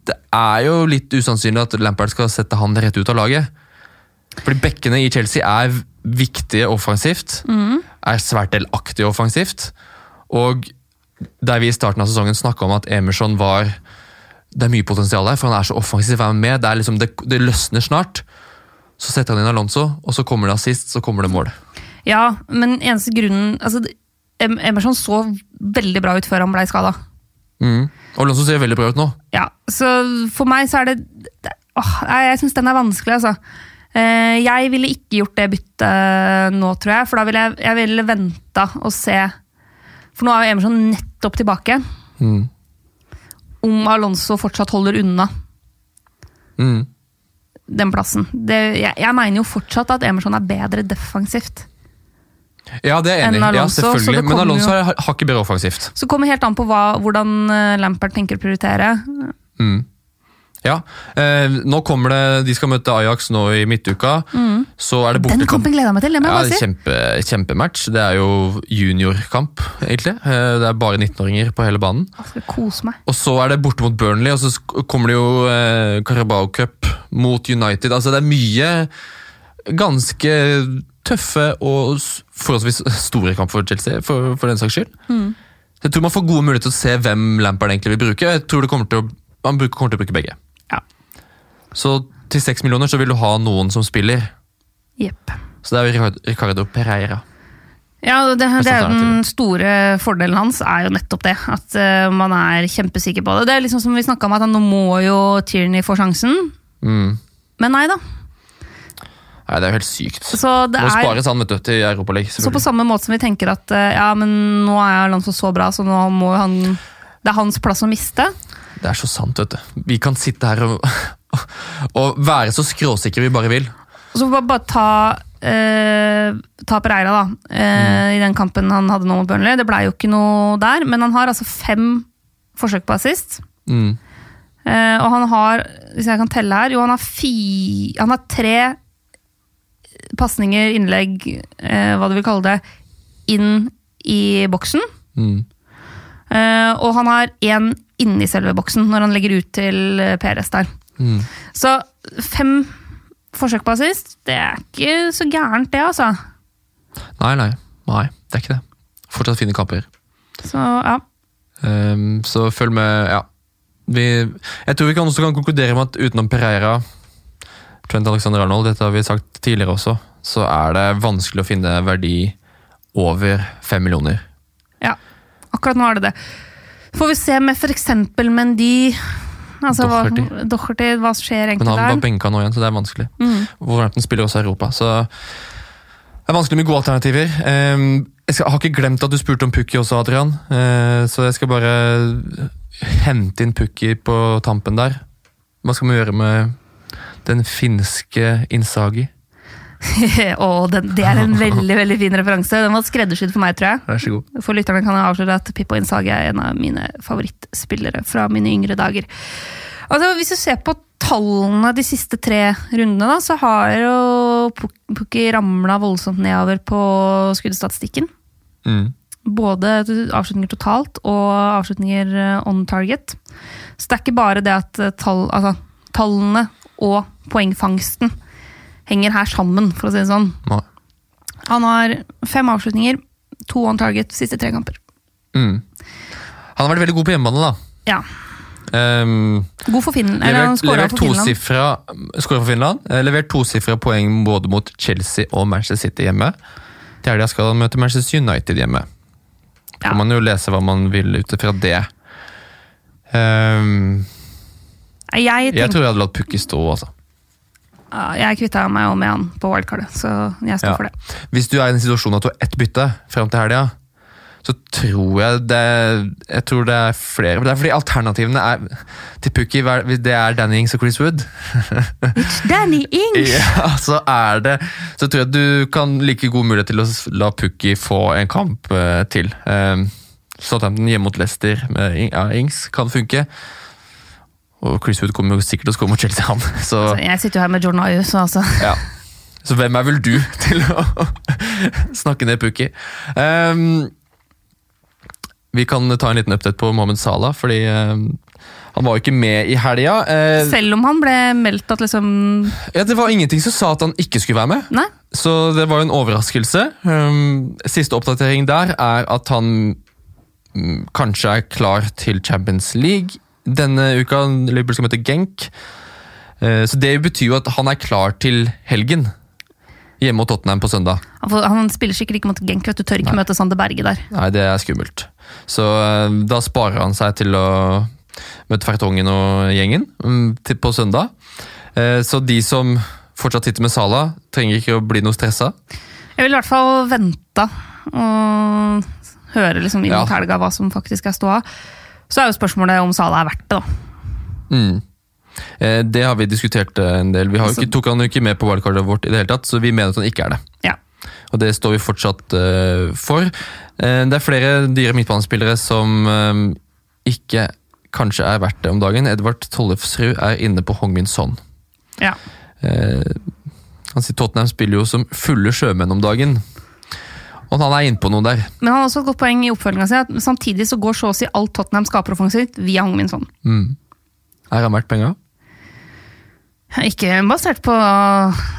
det er jo litt usannsynlig at Lampard skal sette han rett ut av laget. Fordi bekkene i Chelsea er viktige offensivt. Er svært delaktige offensivt. Og der vi i starten av sesongen snakka om at Emerson var Det er mye potensial der, for han er så offensiv. Han med, det, er liksom, det, det løsner snart. Så setter han inn Alonso, og så kommer det assist, så kommer det mål. ja men eneste grunnen altså, Emerson så veldig bra ut før han blei skada. Mm. Alonso ser veldig bra ut nå. Ja, så for meg så er det, det åh, Jeg syns den er vanskelig, altså. Eh, jeg ville ikke gjort det byttet nå, tror jeg. For da ville jeg, jeg ville venta og se. For nå er jo Emerson nettopp tilbake. Mm. Om Alonso fortsatt holder unna Mm. den plassen. Det, jeg, jeg mener jo fortsatt at Emerson er bedre defensivt. Ja, det er jeg enig i. Ja, selvfølgelig. Men Alonso jo- ikke bedre offensivt. Så det kommer helt an på hva, hvordan Lampert tenker å prioritere. Mm. Ja. Eh, nå kommer det De skal møte Ajax nå i midtuka. Så er det Den kampen gleder jeg meg til! det må jeg bare si. kjempe, kjempematch. Det er jo juniorkamp, egentlig. Eh, Det er bare 19-åringer på hele banen. Jeg skal kose meg. Og så er det borte mot Burnley, og så kommer det jo eh, Carabao Cup mot United. Altså Det er mye ganske tøffe og forholdsvis store kamp for Chelsea, for, for den saks skyld. Mm. Jeg tror man får gode muligheter til å se hvem Lampard egentlig vil bruke. Jeg tror det kommer til å, Man kommer til å bruke begge. Så til seks millioner så vil du ha noen som spiller. Yep. Så det er jo Ricardo- Pereira. Ja, det, det er jo. Den store fordelen hans er jo nettopp det. At uh, man er kjempesikker på det. Det er liksom som vi snakka om, at nå må jo Tierney få sjansen. Mm. Men nei da. Nei, Det er jo helt sykt. Så det er spares han vet du, til Europaligaen. så på samme måte som vi tenker at uh, ja, men nå er Alonso så bra, så nå må han Det er hans plass å miste. Det er så sant, vet du. Vi kan sitte her og, (laughs) og være så skråsikre vi bare vil. Og så bare, bare ta eh, Ta Pereira, da. eh, I den kampen han hadde nå mot Burnley. Det blei jo ikke noe der, men han har altså fem forsøk på assist. Mm. Eh, og han har, hvis jeg kan telle her, jo han har, fi, han har tre pasninger, innlegg, eh, hva du vil kalle det, inn i boksen. Mm. Eh, og han har én inni selve boksen når han legger ut til PRS Peres der. Mm. Så fem forsøk på assist, det er ikke så gærent, det, altså. Nei, nei. Nei, det er ikke det. Fortsatt fine kamper. Så ja. Um, så følg med, ja. Vi, jeg tror vi kan også kan konkludere med at utenom Pereira, Trent Alexander Arnold, dette har vi sagt tidligere også, så er det vanskelig å finne verdi over fem millioner. ja. Akkurat nå er det det. Får vi se med f.eks. Mendy altså, hva- Doherty. Doherty. Hva skjer Men egentlig han var der? benka nå igjen, så det er vanskelig. Mm. Wolverhampton spiller også i Europa, så det er vanskelig med gode alternativer. Ehm, Jeg, skal, jeg har ikke glemt at du spurte om Pukki også, Adrian. Eh, så jeg skal bare hente inn Pukki på tampen der. Hva skal vi gjøre med den finske Innsagi? (laughs) og den, det er en veldig veldig fin referanse. Den var skreddersydd for meg, tror jeg. Vær så god. For lytterne kan jeg avsløre at Pippo Innsage er en av mine favorittspillere fra mine yngre dager. Altså, Hvis du ser på tallene de siste tre rundene, da, så har jo Pukki ramla voldsomt nedover på skuddstatistikken. Mm. Både avslutninger totalt og avslutninger eh, on target. Så det er ikke bare det at eh, tall, altså, tallene og poengfangsten henger her sammen, for å si det sånn. Nei. Han har fem avslutninger, to on target, siste tre kamper. Mm. Han har vært veldig god på hjemmebane, da. Ja. Um, God for Finland. Eller han levert levert for Finland. tosifra for Finland. Eh, Levert tosifra poeng både mot Chelsea og Manchester City hjemme. Til helga skal han møte Manchester United hjemme. Ja. Kan man jo lese hva man vil ut ifra det. Um, Jeg, jeg tror jeg hadde latt Pukki stå, altså. Jeg kvitta meg jo med han på wildcardet, så jeg står Ja. for det. Hvis du er i en situasjon at du har ett bytte frem til helga, så tror jeg det Jeg tror det er flere. Det er fordi alternativene er til Pukki det er Danny Ings og Chris Wood. (laughs) Danny Ings! Ja, så er det Så tror jeg du kan like god mulighet til å la Pukki få en kamp eh, til. Um, Southampton hjemme mot Leicester med Ings kan funke. Og Chris Wood kommer jo sikkert til å skåre mot Chelsea, han. (laughs) Så, Altså, jeg sitter jo her med Jordan Ayew, så altså ja. så hvem er vel du (laughs) til å (laughs) snakke ned Pukki? Um, vi kan ta en liten update på Mohammed Salah, fordi um, han var jo ikke med i helga. Eh, Selv om han ble meldt at liksom ja, det var ingenting som sa at han ikke skulle være med. Nei. Så det var jo en overraskelse. Um, siste oppdatering der er at han um, kanskje er klar til Champions League denne uka. Liverpool skal møte Genk. Eh, så det betyr jo at han er klar til helgen. Hjemme mot Tottenham på søndag. Han, spiller sikkert ikke mot Genk, vet du tør ikke møte Sander Berge der. Nei, det er skummelt. Så eh, da sparer han seg til å møte Fertongen og gjengen mm, på søndag. Eh, så de som fortsatt sitter med Sala, trenger ikke å bli noe stressa. Jeg vil i hvert fall vente og høre liksom inn Ja. mot helga hva som faktisk er ståa. Så er jo spørsmålet om Sala er verdt det, da. Mm. Eh, Det har vi diskutert eh, en del. Vi har Altså- ikke, tok han jo ikke med på wildcardet vårt, i det hele tatt, så vi mener at han ikke er det. Ja. Og det står vi fortsatt uh, for. Eh, det er flere dyre midtbanespillere som eh, ikke kanskje er verdt det om dagen. Edvard Tollefsrud er inne på Hongmin Son. ja. Eh, han sier Tottenham spiller jo som fulle sjømenn om dagen. Og han er inne på noe der. Men han har også et godt poeng i oppfølginga si, at samtidig så går så å si alt Tottenham skaper offensivt via Hong Min Son. Mm. Er han verdt penga? Ikke basert på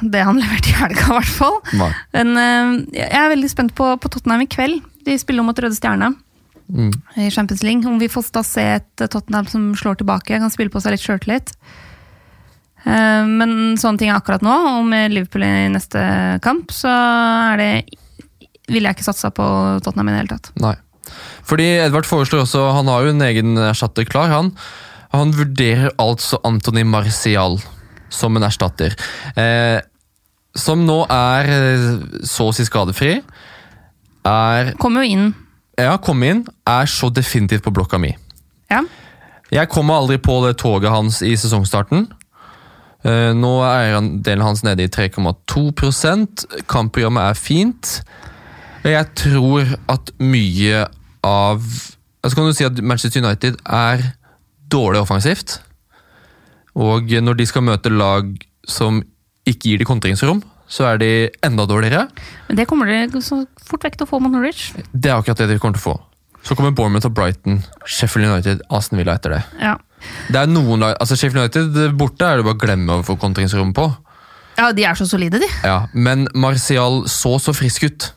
det han (laughs) leverte i helga, i hvert fall. Nei. Men eh, jeg er veldig spent på, på Tottenham i kveld. De spiller mot Røde Stjerne Mm. i Champions League. Om vi får da se et Tottenham som slår tilbake, kan spille på seg litt sjøltillit. Eh, Men sånne ting er akkurat nå, og med Liverpool i neste kamp, så er det ville jeg ikke satsa på Tottenham i det hele tatt. Nei. Fordi Edvard foreslår også, han har jo en egen erstatter klar, han. Han vurderer altså Antony Marcial som en erstatter. Eh, som nå er eh, så å si skadefri. Er Kommer jo inn. Ja, kom inn. Er så definitivt på blokka mi. Ja. Jeg kommer aldri på det toget hans i sesongstarten. Eh, Nå er eierandelen hans nede i 3,2% Kampprogrammet er fint. Jeg tror at mye av altså kan du si at Manchester United er dårlig offensivt. Og når de skal møte lag som ikke gir de kontringsrom, så er de enda dårligere. Men det kommer de så fort vekk til å få mot Norwich. Det er akkurat det de kommer til å få. Så kommer Bournemouth og Brighton, Sheffield United, Aston Villa etter det. Ja. Det er noen lag, altså Sheffield United borte er det bare å glemme å få kontringsrom på. ja, de er så solide, de. Ja, Men Martial så så frisk ut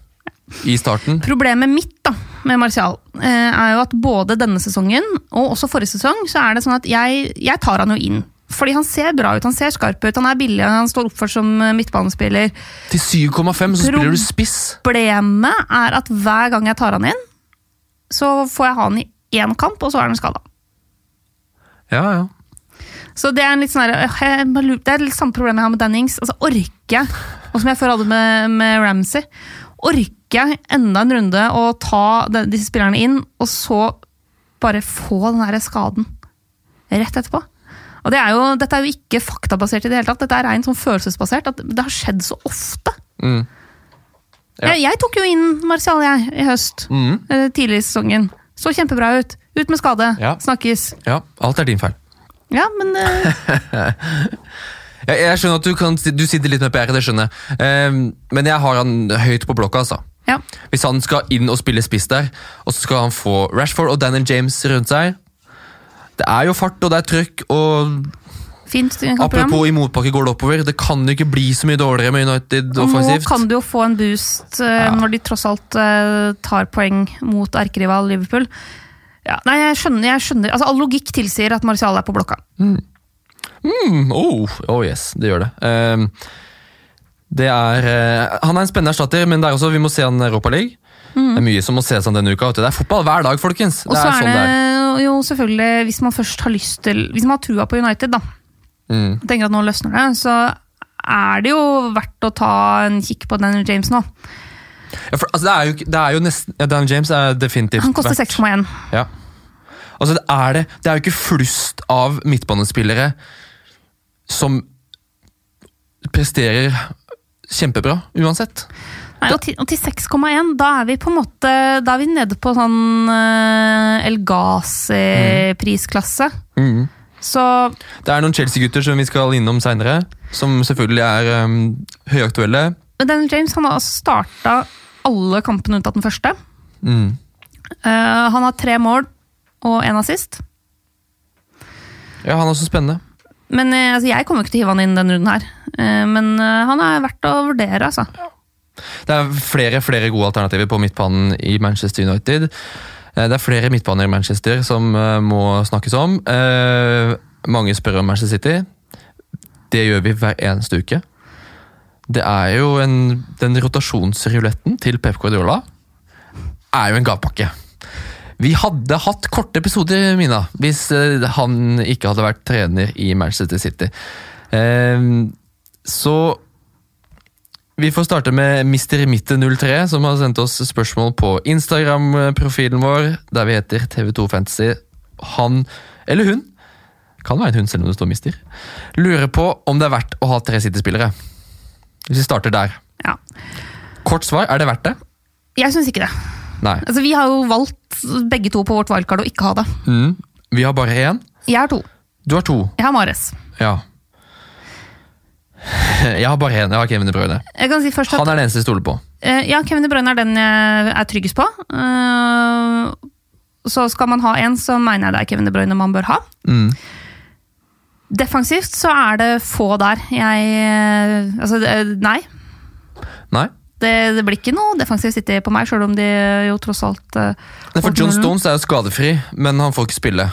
i starten. Problemet mitt da, med Martial eh, er jo at både denne sesongen og også forrige sesong, så er det sånn at jeg, jeg tar han jo inn. Fordi han ser bra ut, han ser skarp ut, han er billig, han står oppført som eh, midtbanespiller. Til 7,5 så spiller du spiss. Problemet er at hver gang jeg tar han inn, så får jeg ha han i én kamp, og så er han skada. Ja, ja. Så det er en litt sånn her, lurer- Det er litt samme problem jeg har med Dannings. Altså, orker jeg, og som jeg før hadde med, med Ramsey, orker jeg enda en runde og ta disse spillerne inn, og så bare få den der skaden rett etterpå. Og det er jo, Dette er jo ikke faktabasert i det hele tatt, dette er rent sånn følelsesbasert. at Det har skjedd så ofte. Mm. Ja. Jeg, jeg tok jo inn Martial jeg, i høst, Mm. eh, tidlig i sesongen. Så kjempebra ut. Ut med skade. Ja. Snakkes. Ja, alt er din feil. Ja, men (laughs) uh... Jeg, jeg skjønner at du, kan, du sitter litt med PR, det skjønner jeg. Ehm, men jeg har han høyt på blokka, altså. Ja. Hvis han skal inn og spille spiss der, og så skal han få Rashford og Daniel James rundt seg Det er jo fart, og det er trøkk, og Fint apropos i motbakke går det oppover. Det kan jo ikke bli så mye dårligere med United Og Nå kan du jo få en boost uh, Ja. når de tross alt uh, tar poeng mot erkerival Liverpool. Ja, nei, jeg skjønner, jeg skjønner. Altså, All logikk tilsier at Martial er på blokka. Mm, oh, oh yes, det gjør det. Ehm, det er, eh, han er en spennende erstatter, men er også, vi må se han Europa League. Det er mye som må ses an denne uka. Det er fotball hver dag, folkens. Og så er sånn det er. det jo selvfølgelig, hvis man først har lyst til Hvis man har trua på United, da, Mm. tenker at nå løsner det, så er det jo verdt å ta en kikk på Daniel James nå. Ja, for, altså, det, er jo, det er jo nesten ja, Daniel James er definitivt Han koster 6,1. Ja. Altså, det, er det, det er jo ikke flust av midtbanespillere som presterer kjempebra, uansett. Nei, og til, til 6,1, da er vi på en måte Da er vi nede på sånn uh, El Ghazi-prisklasse. Mm. Så Det er noen Chelsea-gutter som vi skal innom seinere, som selvfølgelig er um, høyaktuelle. men Daniel James han har altså starta alle kampene unntatt den første. Mm. Uh, han har tre mål og én assist. Ja, han er også spennende. Men eh, altså, jeg kommer ikke til å hive han inn denne runden her. Eh, men eh, han er verdt å vurdere, altså. Det er flere flere gode alternativer på midtbanen i Manchester United. Det er flere midtbaner i Manchester som må snakkes om. Mange spør om Manchester City. Det gjør vi hver eneste uke. Det er jo en, Den rotasjonsruletten til Pep Guardiola er jo en gavepakke. Vi hadde hatt korte episoder, Mina, hvis eh, han ikke hadde vært trener i Manchester City. Eh, så vi får starte med Mr. Mitte03, som har sendt oss spørsmål på Instagram-profilen vår, der vi heter TV2 Fantasy. Han, eller hun, kan være en hun selv om det står Mister, lurer på om det er verdt å ha tre City-spillere. Hvis vi starter der. Ja. Kort svar, er det verdt det? Jeg syns ikke det. Nei. Altså, vi har jo valgt begge to på vårt wildcard å ikke ha det. Mm. Vi har bare én. Jeg har to. Du har to. Jeg har Mares. Ja. Jeg har bare én. Jeg har Kevin De Bruyne. Jeg kan si Han er den eneste jeg stoler på. Eh, ja, Kevin De Bruyne er den jeg er tryggest på. Eh, så skal man ha en, så mener jeg det er Kevin De Bruyne man bør ha. Mm. Defensivt så er det få der. Jeg eh, Altså, nei. Nei? Det, det blir ikke noe defensiv City på meg, sjøl om de jo tross alt uh, Nei, For John. Stones er jo skadefri, men han får ikke spille.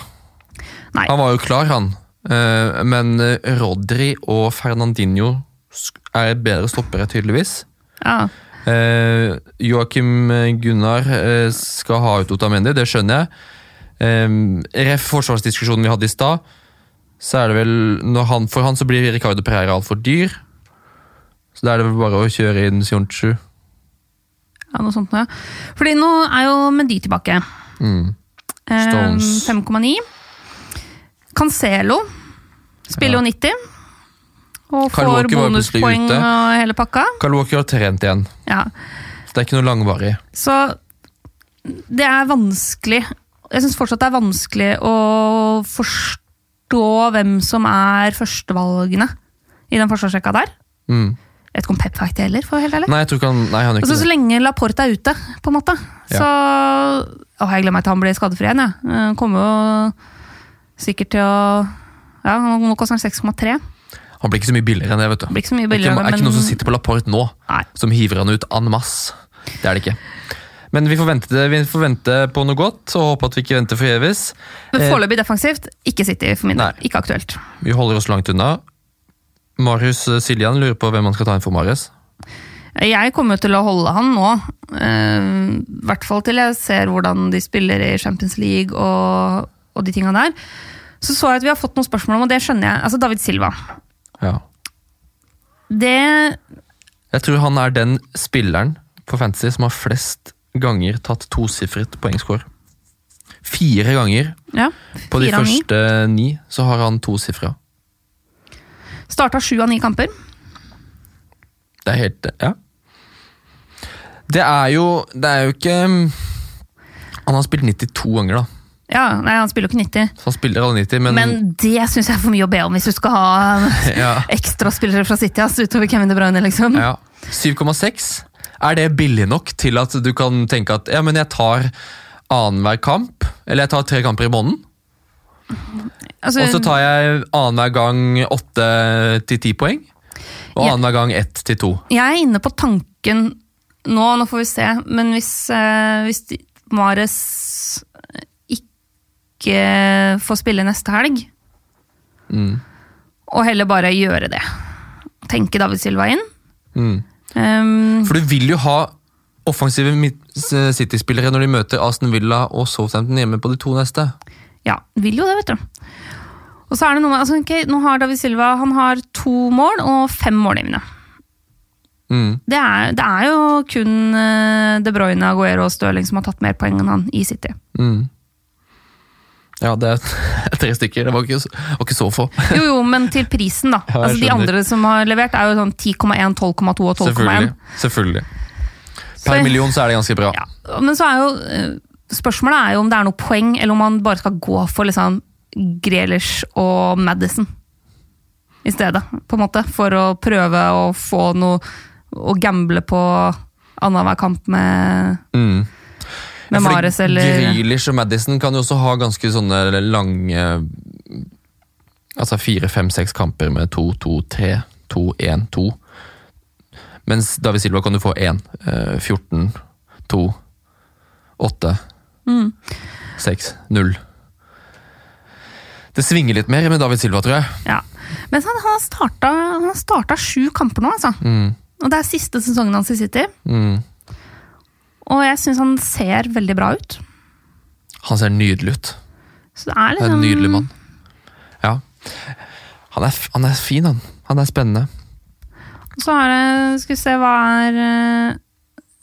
Nei. Han var jo klar, han. Uh, Men eh, Rodri og Fernandinho er bedre stoppere, tydeligvis. Ja. Uh, Joakim Gunnar skal ha ut Otamendi, det skjønner jeg. Ref forsvarsdiskusjonen vi hadde i stad, så er det vel når han, For han så blir Ricardo Pereira altfor dyr. Så da er det vel bare å kjøre inn Sionchu. ja, noe sånt noe. Fordi nå er jo Mendy tilbake. Mm. Eh, Stones. 5,9. Cancelo spiller Ja. jo 90. Og Carl får Walker bonuspoeng og hele pakka. Carl Walker har trent igjen, Ja. så det er ikke noe langvarig. Så det er vanskelig Jeg syns fortsatt det er vanskelig å forstå hvem som er førstevalgene i den forsvarsrekka der. Mm. Jeg vet ikke om Pep vet det heller, for helt ærlig. Nei, jeg tror ikke han, nei, han Altså, ikke så så lenge Laporte er ute, på en måte, så Å, jeg gleder meg til han blir skadefri igjen, jeg. Ja. Han kommer jo sikkert til å Ja, nå koster han 6,3. Han blir ikke så mye billigere enn det, vet du. Blir ikke så mye Det er ikke, er ikke men- noen som sitter på Laporte nå, Nei. som hiver han ut en masse. Det er det ikke. Men vi får vente, vi får vente på noe godt, og håpe at vi ikke venter forgjeves. Men Eh, foreløpig defensivt, ikke City for min del. Ikke aktuelt. Vi holder oss langt unna. Marius Siljan lurer på hvem man skal ta inn for Marius. Jeg kommer til å holde han nå. eh, I hvert fall til jeg ser hvordan de spiller i Champions League og, og de tinga der. Så så jeg at vi har fått noen spørsmål om, og det skjønner jeg. Altså David Silva. Ja. Det Jeg tror han er den spilleren på Fantasy som har flest ganger tatt tosifret poengscore. Fire ganger Ja, på de fire av ni. første ni så har han tosifra. Starta sju av ni kamper. Det er helt Ja. Det er jo Det er jo ikke Han har spilt 92 ganger, da. Ja, nei, Han spiller jo ikke 90, Så han spiller alle 90, men, men det syns jeg er for mye å be om hvis du skal ha (laughs) ja, ekstraspillere fra City ass, utover Kevin De Bruyne. liksom. ja. 7,6. Er det billig nok til at du kan tenke at ja, men jeg tar annenhver kamp, eller jeg tar tre kamper i måneden, Altså, og så tar jeg annenhver gang åtte til ti poeng, og Ja. annenhver gang ett til to. Jeg er inne på tanken nå, nå får vi se, men hvis, eh, hvis Mares ikke får spille neste helg, Mm. og heller bare gjøre det. Tenke David Silva inn. Mm. Um, For du vil jo ha offensive City-spillere når de møter Aston Villa og Southampton hjemme på de to neste. Ja, vil jo det, vet du. Og så er det noe med, altså, okay, Nå har David Silva han har to mål og fem målgivende. Mm. Det er, det er jo kun eh, De Bruyne, Aguero og Stirling som har tatt mer poeng enn han i City. Mm. Ja, det er (laughs) tre stykker. Det var ikke, var ikke så få. (laughs) Jo, jo, men til prisen, da. Ja, altså, de andre som har levert, er jo sånn 10,1, 12,2 og 12,1. Selvfølgelig. Selvfølgelig. Per Så- million så er det ganske bra. Ja, men så er jo eh, Spørsmålet er jo om det er noe poeng, eller om man bare skal gå for liksom Grelish og Madison i stedet, på en måte. For å prøve å få noe Å gamble på annenhver kamp med, Mm. med Ja, Mares eller Grealish og Madison kan jo også ha ganske sånne lange Altså fire, fem, seks kamper med to, to, tre, to, én, to. Mens David Silva kan du få én. Eh, 14, 2, 8, Mm. 6, 0. Det svinger litt mer med David Silva, tror jeg. Ja. Men han, han har starta, han har starta sju kamper nå, altså. Mm. Og det er siste sesongen hans i City. Mm. Og jeg syns han ser veldig bra ut. Han ser nydelig ut. Så det er er liksom en nydelig mann. Ja. Han er, han er fin, han. Han er spennende. Og Så er det Skal vi se hva er eh,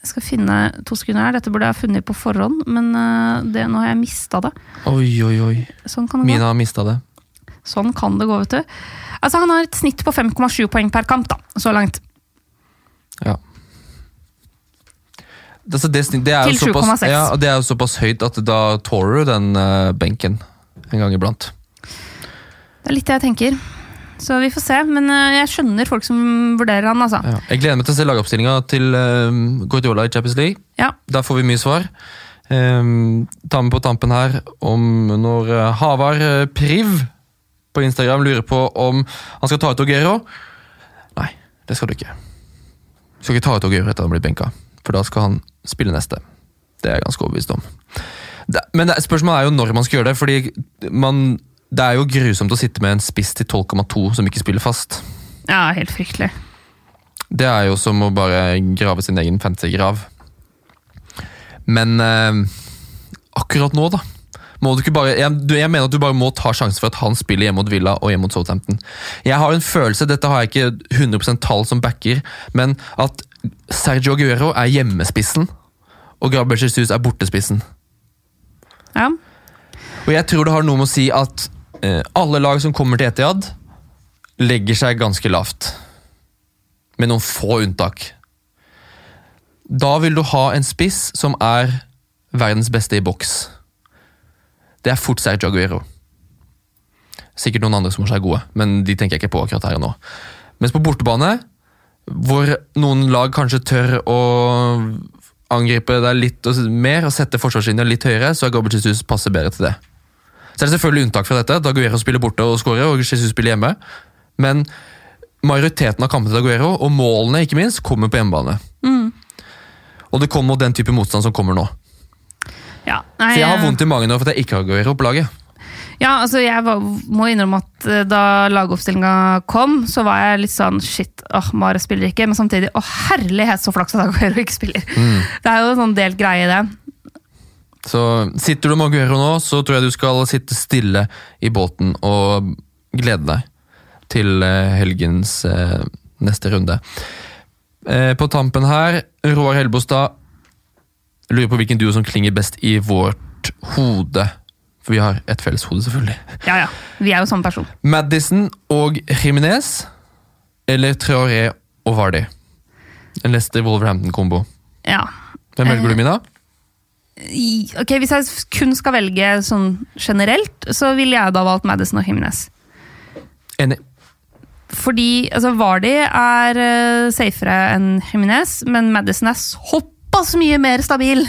Jeg skal finne to sekunder her. Dette burde jeg ha funnet på forhånd, men eh, det, nå har jeg mista det. Oi, oi, oi. Sånn kan det gå. Mina har mista det. Sånn kan det gå, vet du. Altså, han har et snitt på 5,7 poeng per kamp, da, så langt. Ja. Det, det, det, er jo såpass, 7,6. ja, det er jo såpass høyt at da tåler du den eh, benken en gang iblant. Det er litt det jeg tenker. Så vi får se. Men eh, jeg skjønner folk som vurderer han, altså. Ja. Jeg gleder meg til å se lagoppstillinga til uh, Guardiola i Champions League. Ja. Der får vi mye svar. Um, ta med på tampen her om når uh, Havar uh, Priv på Instagram lurer på om han skal ta ut Ogero. Nei, det skal du ikke. Du skal ikke ta ut Ogero etter at han blir benka, for da skal han spille neste. Det er jeg ganske overbevist om. Det, men det, spørsmålet er jo når man skal gjøre det, fordi man, det er jo grusomt å sitte med en spiss til 12,2 som ikke spiller fast. ja, helt fryktelig. Det er jo som å bare grave sin egen fancy grav. Men eh, akkurat nå, da. Må du ikke bare, jeg, jeg mener at du bare må ta sjansen for at han spiller hjemme mot Villa og hjemme mot Southampton. Jeg har en følelse, dette har jeg ikke 100% tall som backer, men at Sergio Aguero er hjemmespissen, og Gabriel Jesus er bortespissen. Ja. Og jeg tror det har noe med å si at alle lag som kommer til Etiad, legger seg ganske lavt. Med noen få unntak. Da vil du ha en spiss som er verdens beste i boks. Det er fort Sergio Aguero. Sikkert noen andre som også er gode, men de tenker jeg ikke på akkurat her og nå. Mens på bortebane, hvor noen lag kanskje tør å angripe deg litt mer og sette forsvarslinja litt høyere, så er Gabriel Jesus passer bedre til det. Så er det selvfølgelig unntak fra dette. Daguero spiller borte og skårer, og Jesus spiller hjemme. Men majoriteten av kampene til Daguero, og målene ikke minst, kommer på hjemmebane. Mm. Og det kommer den type motstand som kommer nå. ja. Nei, Så jeg har eh, vondt i magen for at jeg ikke har Aguero på laget. Ja, altså jeg var, må innrømme at eh, da lagoppstillinga kom, så var jeg litt sånn shit, åh, Mare spiller ikke, men samtidig å herlighet så flaks at Aguero ikke spiller. Mm. Det er jo en sånn delt greie, det. Så sitter du med Aguero nå, så tror jeg du skal sitte stille i båten og glede deg til eh, helgens eh, neste runde. Eh, på tampen her, Roar Helbostad lurer på hvilken duo som klinger best i vårt hode. For vi har et felles hode, selvfølgelig. Ja, ja. Vi er jo samme person. Madison og Jiminez, eller Traoré og Vardy. En Leicester-Wolverhampton-kombo. Ja. Hvem velger du, Mina? Ok, Hvis jeg kun skal velge sånn generelt, så ville jeg da valgt Madison og Jimenez. Enig. Fordi altså, Vardy er uh, safere enn Jimenez, men Madison er såpass mye mer stabil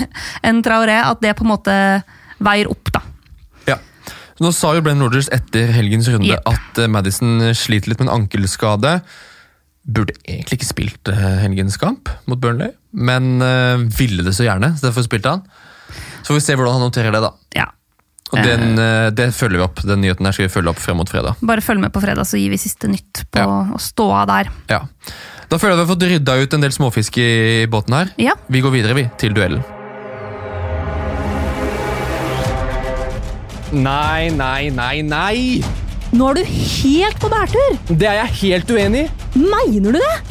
enn Traoré at det på en måte veier opp, da. Ja. Nå sa jo Brenn Rogers etter helgens runde yep. at uh, Madison sliter litt med en ankelskade. Burde egentlig ikke spilt eh, helgens kamp mot Burnley, men uh, ville det så gjerne, så derfor spilte han. Så får vi se hvordan han håndterer det, da. Ja. Og den, eh, Det følger vi opp. Den nyheten her skal vi følge opp frem mot fredag. Bare følg med på fredag, så gir vi siste nytt på Ja. å stå av der. Ja. Da føler jeg vi har fått rydda ut en del småfisk i båten her. Ja, Vi går videre, vi, til duellen. Nei, nei, nei, nei! Nå er du helt på bærtur! Det er jeg helt uenig i! Mener du det?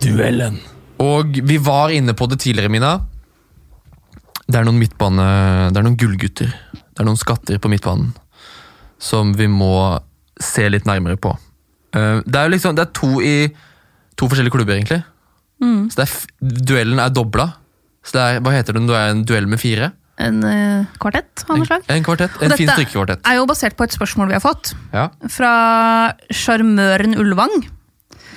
Duellen. Og vi var inne på det tidligere, Mina. Det er noen midtbane... Det er noen gullgutter. Det er noen skatter på midtbanen som vi må se litt nærmere på. Eh, Det er jo liksom, det er to i to forskjellige klubber, egentlig. Så det er, duellen er dobla. Så det er, hva heter det når det er en duell med fire? en eh, kvartett av En, noe slag. en kvartett. En fin strikkekvartett. er jo basert på et spørsmål vi har fått Ja. fra sjarmøren Ulvang.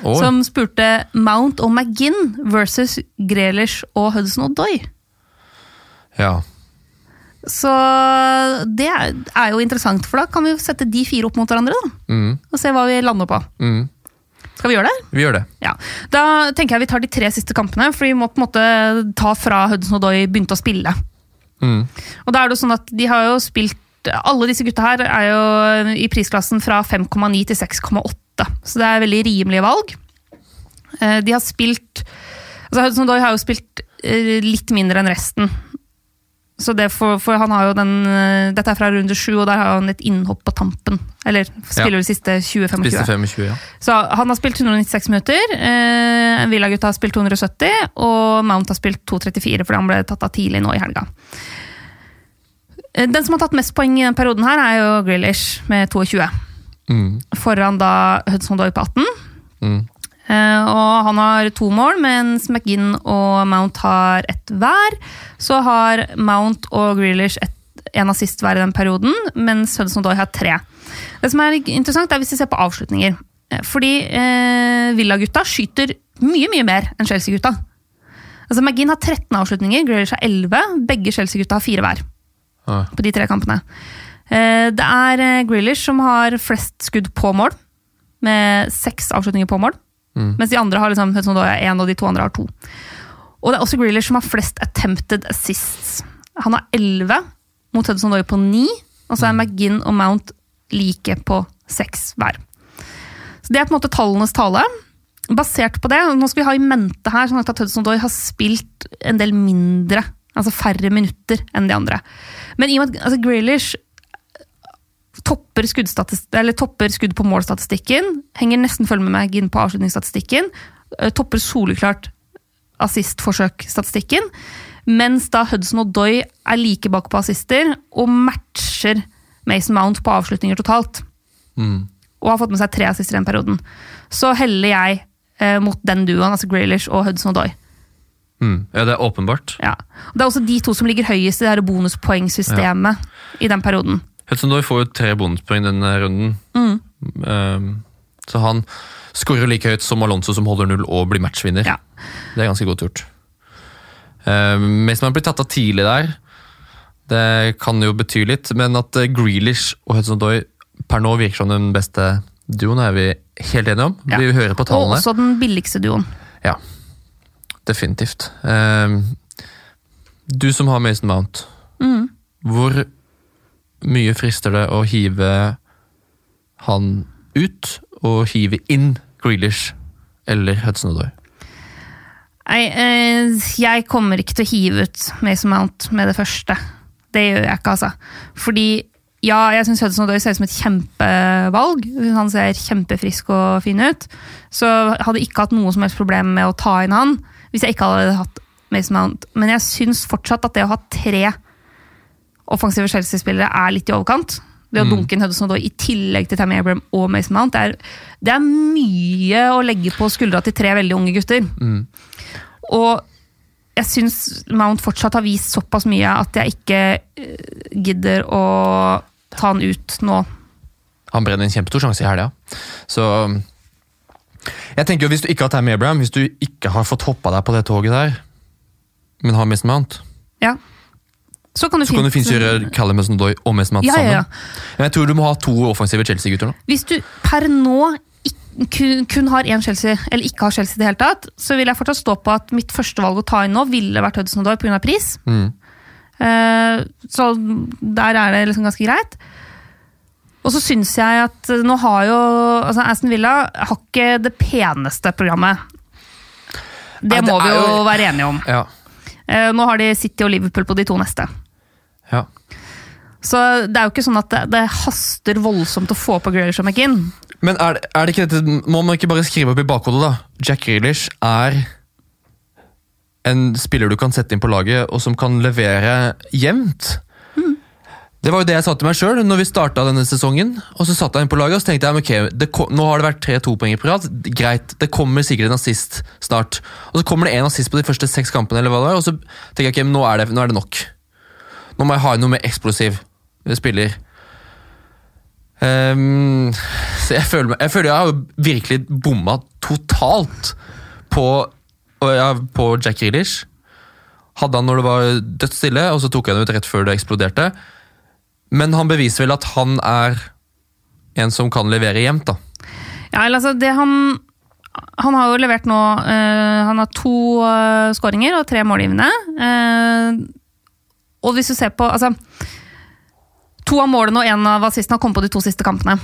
Oi. Som spurte Mount og McGinn versus Grelish og Hudson Odoi. ja. Så det er jo interessant, for da kan vi jo sette de fire opp mot hverandre. da, Mm, Og se hva vi lander på. mm. Skal vi gjøre det? Vi gjør det. Ja. Da tenker jeg vi tar de tre siste kampene, for vi må på en måte ta fra Hudson Odoi begynte å spille. Mm. Og da er det jo sånn at de har jo spilt Alle disse gutta her er jo i prisklassen fra 5,9 til 6,8, så det er veldig rimelige valg. Eh, De har spilt altså Hudson Doy har jo spilt eh, litt mindre enn resten. Så det for, for han har jo den eh, Dette er fra runde sju, og der har han et innhopp på tampen. Eller spiller Ja. de siste 20-25. 25, ja. Så han har spilt 196 minutter. Eh, Villa-gutta har spilt 270, og Mount har spilt 234 fordi han ble tatt av tidlig nå i helga. Den som har tatt mest poeng i denne perioden, her er jo Grealish med 22. Mm. Foran da Hudson Doy på 18. Mm. Eh, og han har to mål, mens McGinn og Mount har ett hver. Så har Mount og Grealish ett en assist hver i den perioden, mens Hudson Doy har tre. Det som er interessant, er hvis vi ser på avslutninger. Eh, Fordi eh, Villa-gutta skyter mye, mye mer enn Chelsea-gutta. Altså McGinn har 13 avslutninger, Grealish har 11. Begge Chelsea-gutta har fire hver Ah. på de tre kampene. Eh, Det er eh, Grealish som har flest skudd på mål, med seks avslutninger på mål. Mm. Mens de andre har liksom, har én, og de to andre har to. Og det er også Grealish som har flest attempted assists. Han har elleve mot Hudson Odoi på ni, og så er McGinn og Mount like på seks hver. Så Det er på en måte tallenes tale. Basert på det, nå skal vi ha i mente her sånn at Hudson Odoi har spilt en del mindre, altså færre minutter enn de andre. Men i og med at altså Grealish topper, eller topper skudd på målstatistikken, henger nesten følge med meg inn på avslutningsstatistikken, eh, topper soleklart assistforsøkstatistikken, mens da Hudson og Doy er like bak på assister og matcher Mason Mount på avslutninger totalt. Mm. Og har fått med seg tre assister i den perioden. Så heller jeg eh, mot den duoen, altså Graylish og Hudson og Doy. Mm. Ja, det er åpenbart. Ja. Det er også de to som ligger høyest i det her bonuspoengsystemet i den perioden. Doy får jo tre bonuspoeng denne runden. Mm. Um, så han skårer like høyt som Alonso, som holder null og blir matchvinner. Ja. Det er ganske godt gjort. Um, Mason man blir tatt av tidlig der. Det kan jo bety litt, men at eh, Grealish og Hudson Doy per nå virker som den beste duoen, er vi helt enige om. Ja. Vi hører på Og også den billigste duoen. Ja, definitivt. Um, du som har Mason Mount, Mm. hvor mye frister det å hive han ut og hive inn Grealish eller Hudson Odoi? Nei, eh, jeg kommer ikke til å hive ut Mason Mount med det første. Det gjør jeg ikke, altså. Fordi ja, jeg syns Hudson Odoi ser ut som et kjempevalg. Han ser kjempefrisk og fin ut. Så jeg hadde ikke hatt noe som helst problem med å ta inn han hvis jeg ikke hadde hatt Mason Mount. Men jeg syns fortsatt at det å ha tre offensive Chelsea-spillere er litt i overkant. Det å dunke inn Hudson i tillegg til Tammy Abraham og Mason Mount, det er, det er mye å legge på skuldra til tre veldig unge gutter. Og jeg syns Mount fortsatt har vist såpass mye at jeg ikke eh, gidder å ta han ut nå. Han brenner en kjempestor sjanse i helga. Så jeg tenker jo Hvis du ikke har Tammy Abraham, hvis du ikke har fått hoppa deg på det toget der, men har Mason Mount, Ja. Så kan du, så kan du fint gjøre Callum Mason Odoi og Mason Mount Ja, sammen. ja, ja. Men jeg tror du må ha to offensive Chelsea-gutter nå. Hvis du per nå kun, kun har én Chelsea, eller ikke har Chelsea i det hele tatt, så vil jeg fortsatt stå på at mitt første valg å ta inn nå ville vært Hudson Odoi pga. pris. Mm. Uh, så der er det liksom ganske greit. Og så syns jeg at nå har jo altså Aston Villa har ikke det peneste programmet. Det, Nei, det må vi jo jo- være enige om. Ja. Eh, nå har de City og Liverpool på de to neste. Ja. Så det er jo ikke sånn at det, det haster voldsomt å få på Grealish og McInn. Men er, det- er det ikke dette, må man ikke bare skrive opp i bakhodet, da? Jack Grealish er en spiller du kan sette inn på laget, og som kan levere jevnt. Det var jo det jeg sa til meg sjøl når vi starta denne sesongen. Og så satte jeg inn på laget og så tenkte jeg, ok, det, ko- nå har det vært tre topoenger på rad. Greit, det kommer sikkert en assist snart. Og så kommer det en assist på de første seks kampene, eller hva det var, og så tenker jeg ok, men nå er det, nå er det nok. Nå må jeg ha noe mer eksplosiv spiller. Um, så jeg føler, jeg føler jeg har virkelig bomma totalt på, på Jack Grealish. Hadde han når det var dødsstille, og så tok jeg den ut rett før det eksploderte. Men han beviser vel at han er en som kan levere jevnt, da. Ja, altså, det han Han har jo levert nå eh, Han har to uh, skåringer og tre målgivende. Eh, og hvis du ser på altså, To av målene og én av assistene har kommet på de to siste kampene.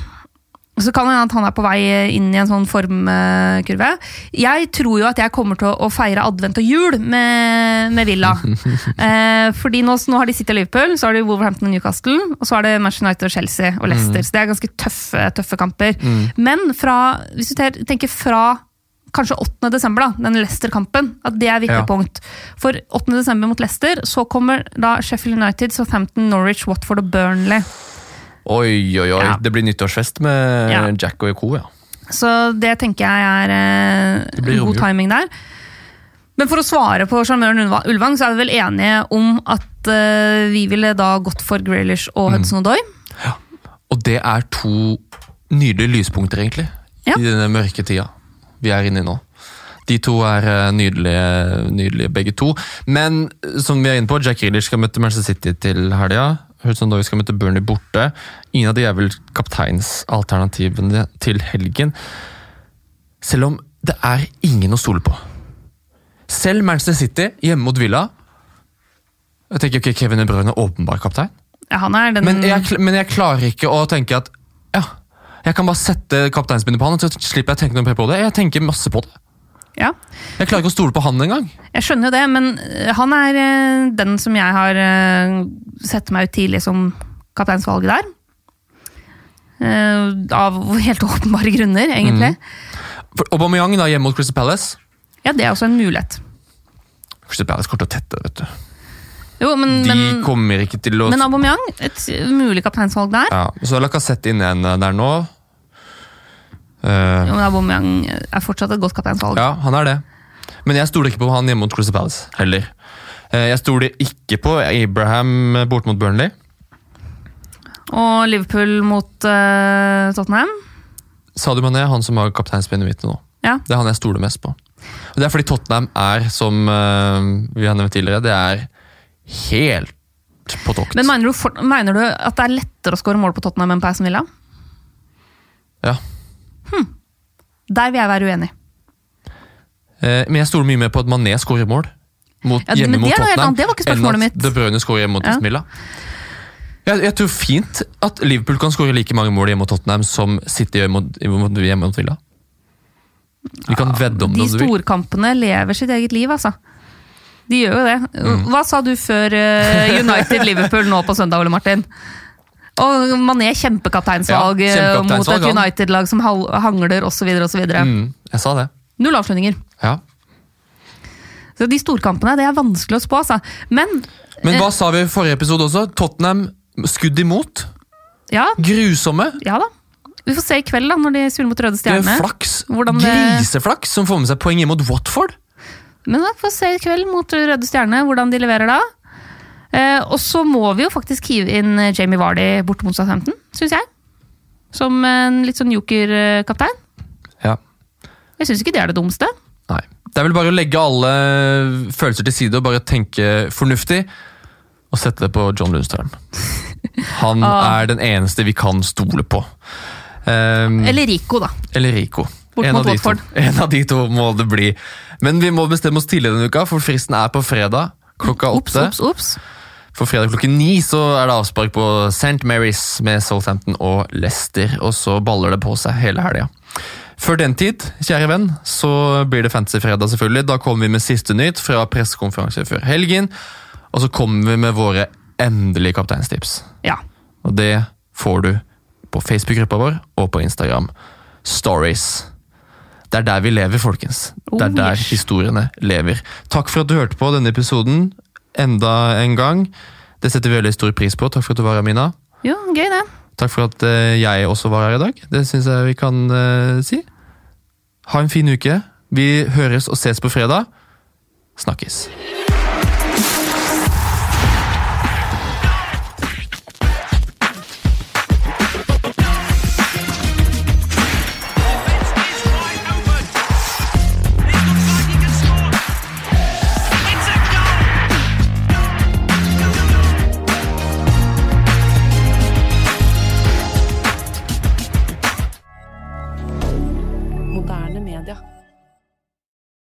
Så kan det hende at han er på vei inn i en sånn formkurve. Jeg tror jo at jeg kommer til å feire advent og jul med, med Villa. (laughs) eh, fordi nå, nå har de City og Liverpool, så har de Wolverhampton og Newcastle, og så er det Manchester United og Chelsea og Leicester. Så det er ganske tøffe, tøffe kamper. Men fra, hvis du tenker fra kanskje 8. desember, da, den Leicester-kampen, at det er viktig Ja. punkt. For 8. desember mot Leicester, så kommer da Sheffield United, Southampton, Norwich, Watford og Burnley. Oi, oi, oi. Ja. Det blir nyttårsfest med Ja. Jack og co. Ja. Så det tenker jeg er eh, god romjul. timing der. Men for å svare på sjarmøren Ulva- Ulvang, så er vi vel enige om at eh, vi ville da gått for Grealish Mm. og Hudson Odoi. Og det er to nydelige lyspunkter, egentlig, Ja. i denne mørke tida vi er inne i nå. De to er eh, nydelige, nydelige begge to. Men eh, som vi er inne på, Jack Reelish skal møte Manchester City til helga. Hudson Doy skal møte Burnley borte. Ingen av de er vel kapteinsalternativene til helgen. Selv om det er ingen å stole på. Selv Manchester City hjemme mot Villa Jeg tenker ikke Kevin De Bruyne er åpenbar kaptein. Ja, han er den Men jeg, men jeg klarer ikke å tenke at jeg kan bare sette kapteinsbindet på han, så slipper jeg å tenke noe på det. Jeg tenker masse på det. ja, Jeg klarer ikke å stole på han engang. jeg skjønner jo det, men eh, han er eh, den som jeg har eh, sett meg ut tidlig som kapteinsvalget der. Av helt (laughs) åpenbare grunner, egentlig. For Aubameyang da, hjemme mot Crystal Palace Ja, det er også en mulighet. Crystal Palace kommer til å tette, vet du. Jo, men, De men, kommer ikke til å men Aubameyang, et mulig kapteinsvalg der. ja, Så Lacassette inn en der nå. Uh, Jo, men Aubameyang er fortsatt et godt kapteinsvalg. ja, han er det. Men jeg stoler ikke på han hjemme mot Crystal Palace heller. Eh, jeg stoler ikke på Abraham bort mot Burnley. Og Liverpool mot uh, Tottenham. Sadio Mané, han som har kapteinspinnet mitt nå. Ja. Det er han jeg stoler mest på. Og Det er fordi Tottenham er, som uh, vi har nevnt tidligere, det er helt på tokt. Men mener du, for, mener du at det er lettere å skåre mål på Tottenham enn på Aston Villa? ja. Der vil jeg være uenig. Eh, men jeg stoler mye mer på at Mané skårer mål mot, Ja, hjemme mot Tottenham. Det var ikke enn at mitt. De Bruyne skårer hjemme mot Ja. Aston Villa. Jeg, jeg tror fint at Liverpool kan skåre like mange mål hjemme mot Tottenham som City gjør mot, hjemme mot Villa. Vi kan vedde om De det om du vil. storkampene lever sitt eget liv, altså. De gjør jo det. Mm. Hva sa du før eh, United-Liverpool nå på søndag, Ole Martin? Og Mané kjempekapteinsvalg Ja, kjempekapteinsvalg mot et. United-lag som hangler osv. osv. Mm, jeg sa det. Null avslutninger. Ja. Så de storkampene det er vanskelig å spå. Altså. Men Men Eh. hva sa vi i forrige episode også? Tottenham skudd imot. ja, Grusomme. ja da. Vi får se i kveld da, når de spiller mot Røde Stjerne. Det er flaks. Det- Griseflaks som får med seg poeng imot Watford. Men da får vi se i kveld mot Røde Stjerne hvordan de leverer da. Eh, og så må vi jo faktisk hive inn eh, Jamie Vardy bort mot Southampton, syns jeg. Som en litt sånn joker-kaptein. Ja. Jeg syns ikke det er det dummeste. Nei. Det er vel bare å legge alle følelser til side og bare tenke fornuftig. Og sette det på John Lundstrøm. (laughs) Han Ah. er den eneste vi kan stole på. Um, Eller Rico, da. eller Rico. Bort en, mot. Watford. (laughs) en av de to må det bli. Men vi må bestemme oss tidligere denne uka, for fristen er på fredag klokka Ops, åtte. ops, ops. For fredag klokken ni så er det avspark på St. Mary's med Southampton og Leicester. Og så baller det på seg hele helga. Før den tid, kjære venn, så blir det Fantasy fredag, selvfølgelig. Da kommer vi med siste nytt fra pressekonferanse før helgen. Og så kommer vi med våre endelige kapteinstips. Ja. Og det får du på Facebook-gruppa vår og på Instagram. Stories. Det er der vi lever, folkens. Det er Oh, der historiene lever. Takk for at du hørte på denne episoden enda en gang. Det setter vi veldig stor pris på. Takk for at du var her, Mina. Jo, gøy det. Takk for at eh, jeg også var her i dag. Det syns jeg vi kan uh, si. Ha en fin uke. Vi høres og ses på fredag. Snakkes.